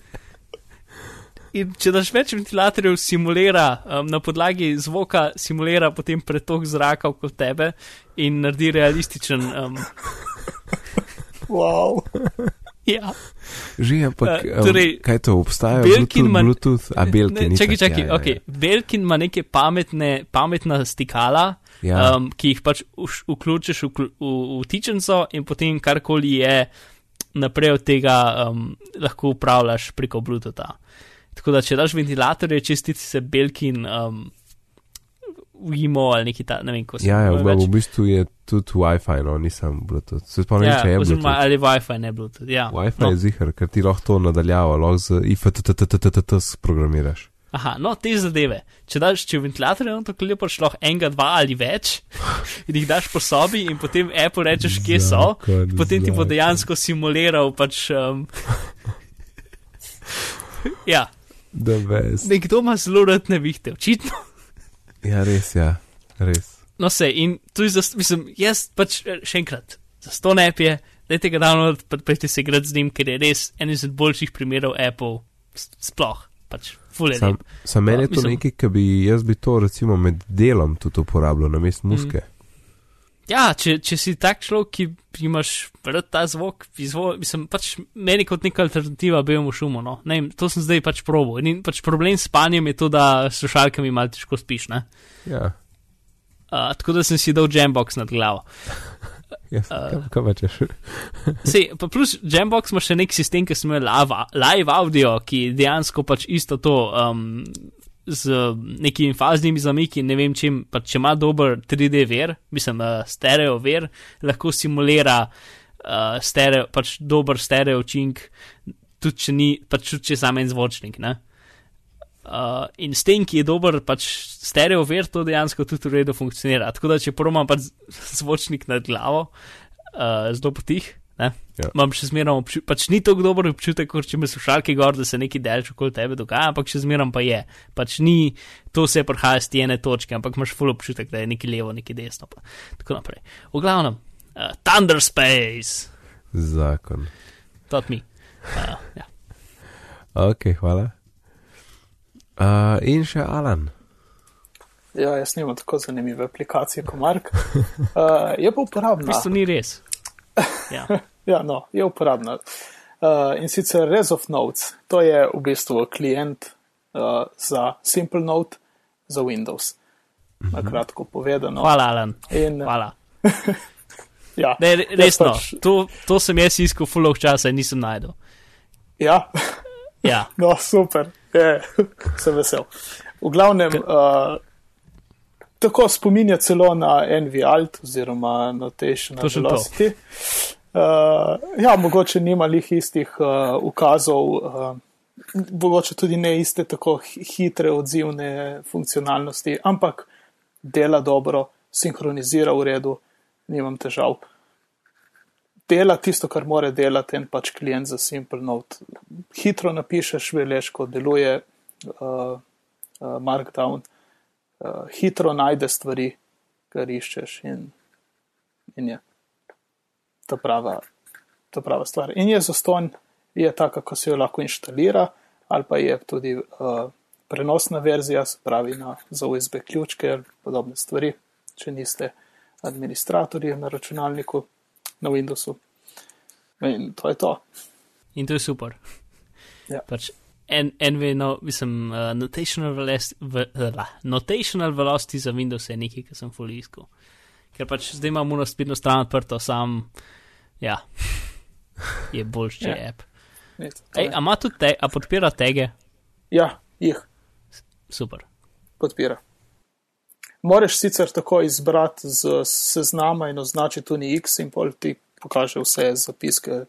In če daš več ventilatorjev, simulira um, na podlagi zvoka, simulira potem pretok zraka okoli tebe in naredi realističen. Um, Wow. ja, Že, ampak, Eh, um, torej, kaj to obstaja? Belkin Bluetooth, ima- Bluetooth, a Belkin. Ne, čakaj, itak, čakaj, ja, ja, ok. Belkin ima neke pametne, pametna stikala, Ja. um, ki jih pač uš- vključiš v, v, v tičenco in potem karkoli je naprej od tega um, lahko upravljaš preko Bluetootha. Tako da, če daš ventilatorje, čestici se Belkin, um, Wimo ali neki ta, ne vem, ko se Ja, ja, v, v bistvu je tudi Wi-Fi, no, nisem Bluetooth. Se spomnim, ja, če je oziroma Bluetooth. ali Wi-Fi, ne Bluetooth. Ja. Wi-Fi no, je zihar, ker ti lahko to nadaljavo, lahko z IFTTTTT programiraš. Aha, no, te zadeve. Če daš, če ventilatorje na to klepaš, lahko enega, dva ali več, in jih daš po sobi, in potem Apple rečeš, kje so, Zakon, potem ti bo dejansko simuliral. Pač, um, (laughs) ja, nekdo ima zelo rad nevihte, očitno. Ja, res, ja, res. No, se in tu je, mislim, jaz pač eh, še enkrat, za sto ne je, dajte ga download, pa pejte se igrati z njim, ker je res en izmed boljših primerov Apple, sploh, pač, fulej. Sam, sam meni je to mislim- nekaj, ki bi jaz bi to recimo med delom tudi uporabljal na Mm. mest muske. Ja, če, če si tak človek, ki imaš rad ta zvok, izvol, mislim, pač meni kot neka alternativa bejemu šumu, no. Ne, vem, to sem zdaj pač probo. In pač problem s spanjem je to, da s slušalkami malo težko spiš, ne. Ja, Uh, tako da sem si dal jambox nad glavo. Jaz, Uh. kaj, pa češ? (laughs) Sej, pa plus Jambox ima še nek sistem, ki imenuje live, live audio, ki dejansko pač isto to um, z nekimi faznimi zamiki, ne vem čim, pa če ima dober 3D ver, mislim, uh, stereo ver, lahko simulira uh, stereo, pač dober stereo učink, tudi če ni, pač tudi če je samo en zvočnik, ne. Uh, in s tem, ki je dober, pač stereo ver, to dejansko tudi v redu funkcionira. Tako da, če promam pač zvočnik nad glavo, uh, zelo potih, ne, Ja. imam še zmeraj občutek, pač ni tako dober občutek, kot če me slušalke gor, da se neki delč okoli tebe dogaja, ampak še zmeraj pa je. Pač ni to vse prihaja z te ene točke, ampak imaš full občutek, da je neki levo, neki desno. Pa. Tako naprej. V glavnem, uh, Thunder Space, Zakon. tot mi. Uh, ja. Ok, hvala. Uh, in še Alan. Ja, jaz nimam tako zanimive aplikacije kot Mark. Uh, je pa V uporabna. bistvu ni res. Ja. (laughs) Ja, no, je uporabna. Uh, in sicer Res of Notes, to je v bistvu klient uh, za Simple Note za Windows. Na kratko povedano. Hvala, Alan. In, Hvala. (laughs) ja, Ne, resno, pač- to, to sem jaz iskal full of časa in nisem najdel. Ja, Ja, (laughs) no, super, je, (laughs) sem vesel. V glavnem, uh, tako spominja celo na NVALT oziroma Notation Točno to. Velocity. Uh, ja, mogoče nima lih istih uh, ukazov, uh, mogoče tudi ne iste tako hi- hitre odzivne funkcionalnosti, ampak dela dobro, sinhronizira v redu, nimam težav. Dela tisto, kar mora delati en pač klient za Simple Note. Hitro napišeš, veš, ko deluje uh, uh, Markdown, uh, hitro najde stvari, kar iščeš in, in je to prava, to prava stvar. In je zaston, je taka, kako se jo lahko inštalira, ali pa je tudi uh, prenosna verzija, se pravi na, za USB ključke ali podobne stvari, če niste administratorji na računalniku na Windowsu. In to je to. in to je super. Ja. Pač en, NV, no, mislim, uh, notational, velocity, v, uh, notational velocity za Windows je nekaj, kar sem full iskal. Ker pač zdaj imam uno spletno stran odprto, sam, ja, (laughs) je boljši Ja. app. Ej, a te, a podpira tege? Ja, jih Super. podpira. Moraš sicer tako izbrati z seznama in označiti tudi X in pol ti pokaže vse zapiske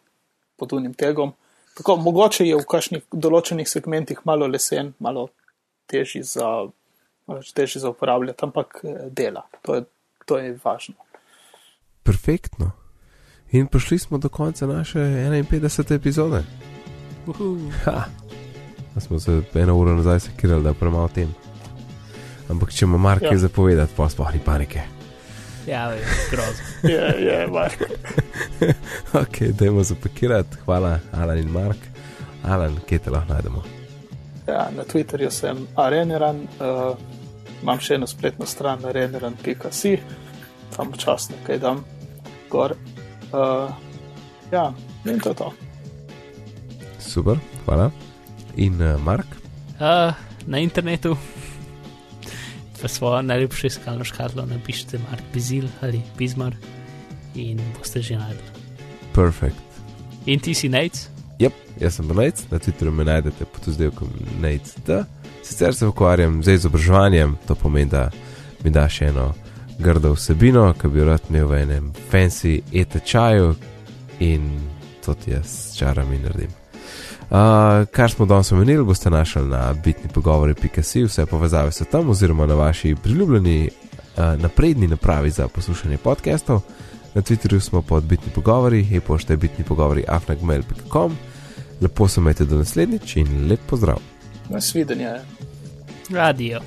pod unim tegom. Tako, mogoče je v kakšnih določenih segmentih malo lesen, malo težji za, malo težji za uporabljati, ampak eh, dela. To je, to je važno. Perfektno. In prišli smo do konca naše 51. epizode. Uhu. Ha. Smo se eno uro nazaj sekirali, da premalo tem. Ampak če ima Mark Ja. kaj zapovedati, pa sploh ni panike. Ja, grozno. (laughs) Je, Mark. (laughs) Ok, dajmo zapakirati. Hvala, Alan in Mark. Alan, kje te lahko najdemo? Ja, na Twitterju sem areneran, uh, imam še eno spletno stran areneran.si, tam včasih nekaj dam gor. Uh, ja, in to je to. Super, hvala. In uh, Mark, Uh, na internetu, v svojo najljubšo iskalno škatlo, napišite Mark Bizil ali Bizmar in boste že najdli. perfekt. In ti si Nate? Yep, jaz sem Nate, na Twitterju me najdete pod vzdelkom Nate. Sicer se ukvarjam z izobraževanjem, to pomeni, da mi da še eno grdo vsebino, ki bi jo rad imel v enem fancy e-tečaju in to ti jaz s čarami naredim. Uh, kar smo danes omenili, boste našli na bitni pogovori.si, vse povezave so tam, oziroma na vaši priljubljeni uh, napredni napravi za poslušanje podcastov. Na Twitterju smo pod bitni pogovori, e-pošta je bitni pogovori afnagmail.com. Lepo se imejte do naslednjič in lep pozdrav. Nasvidenje. Radio.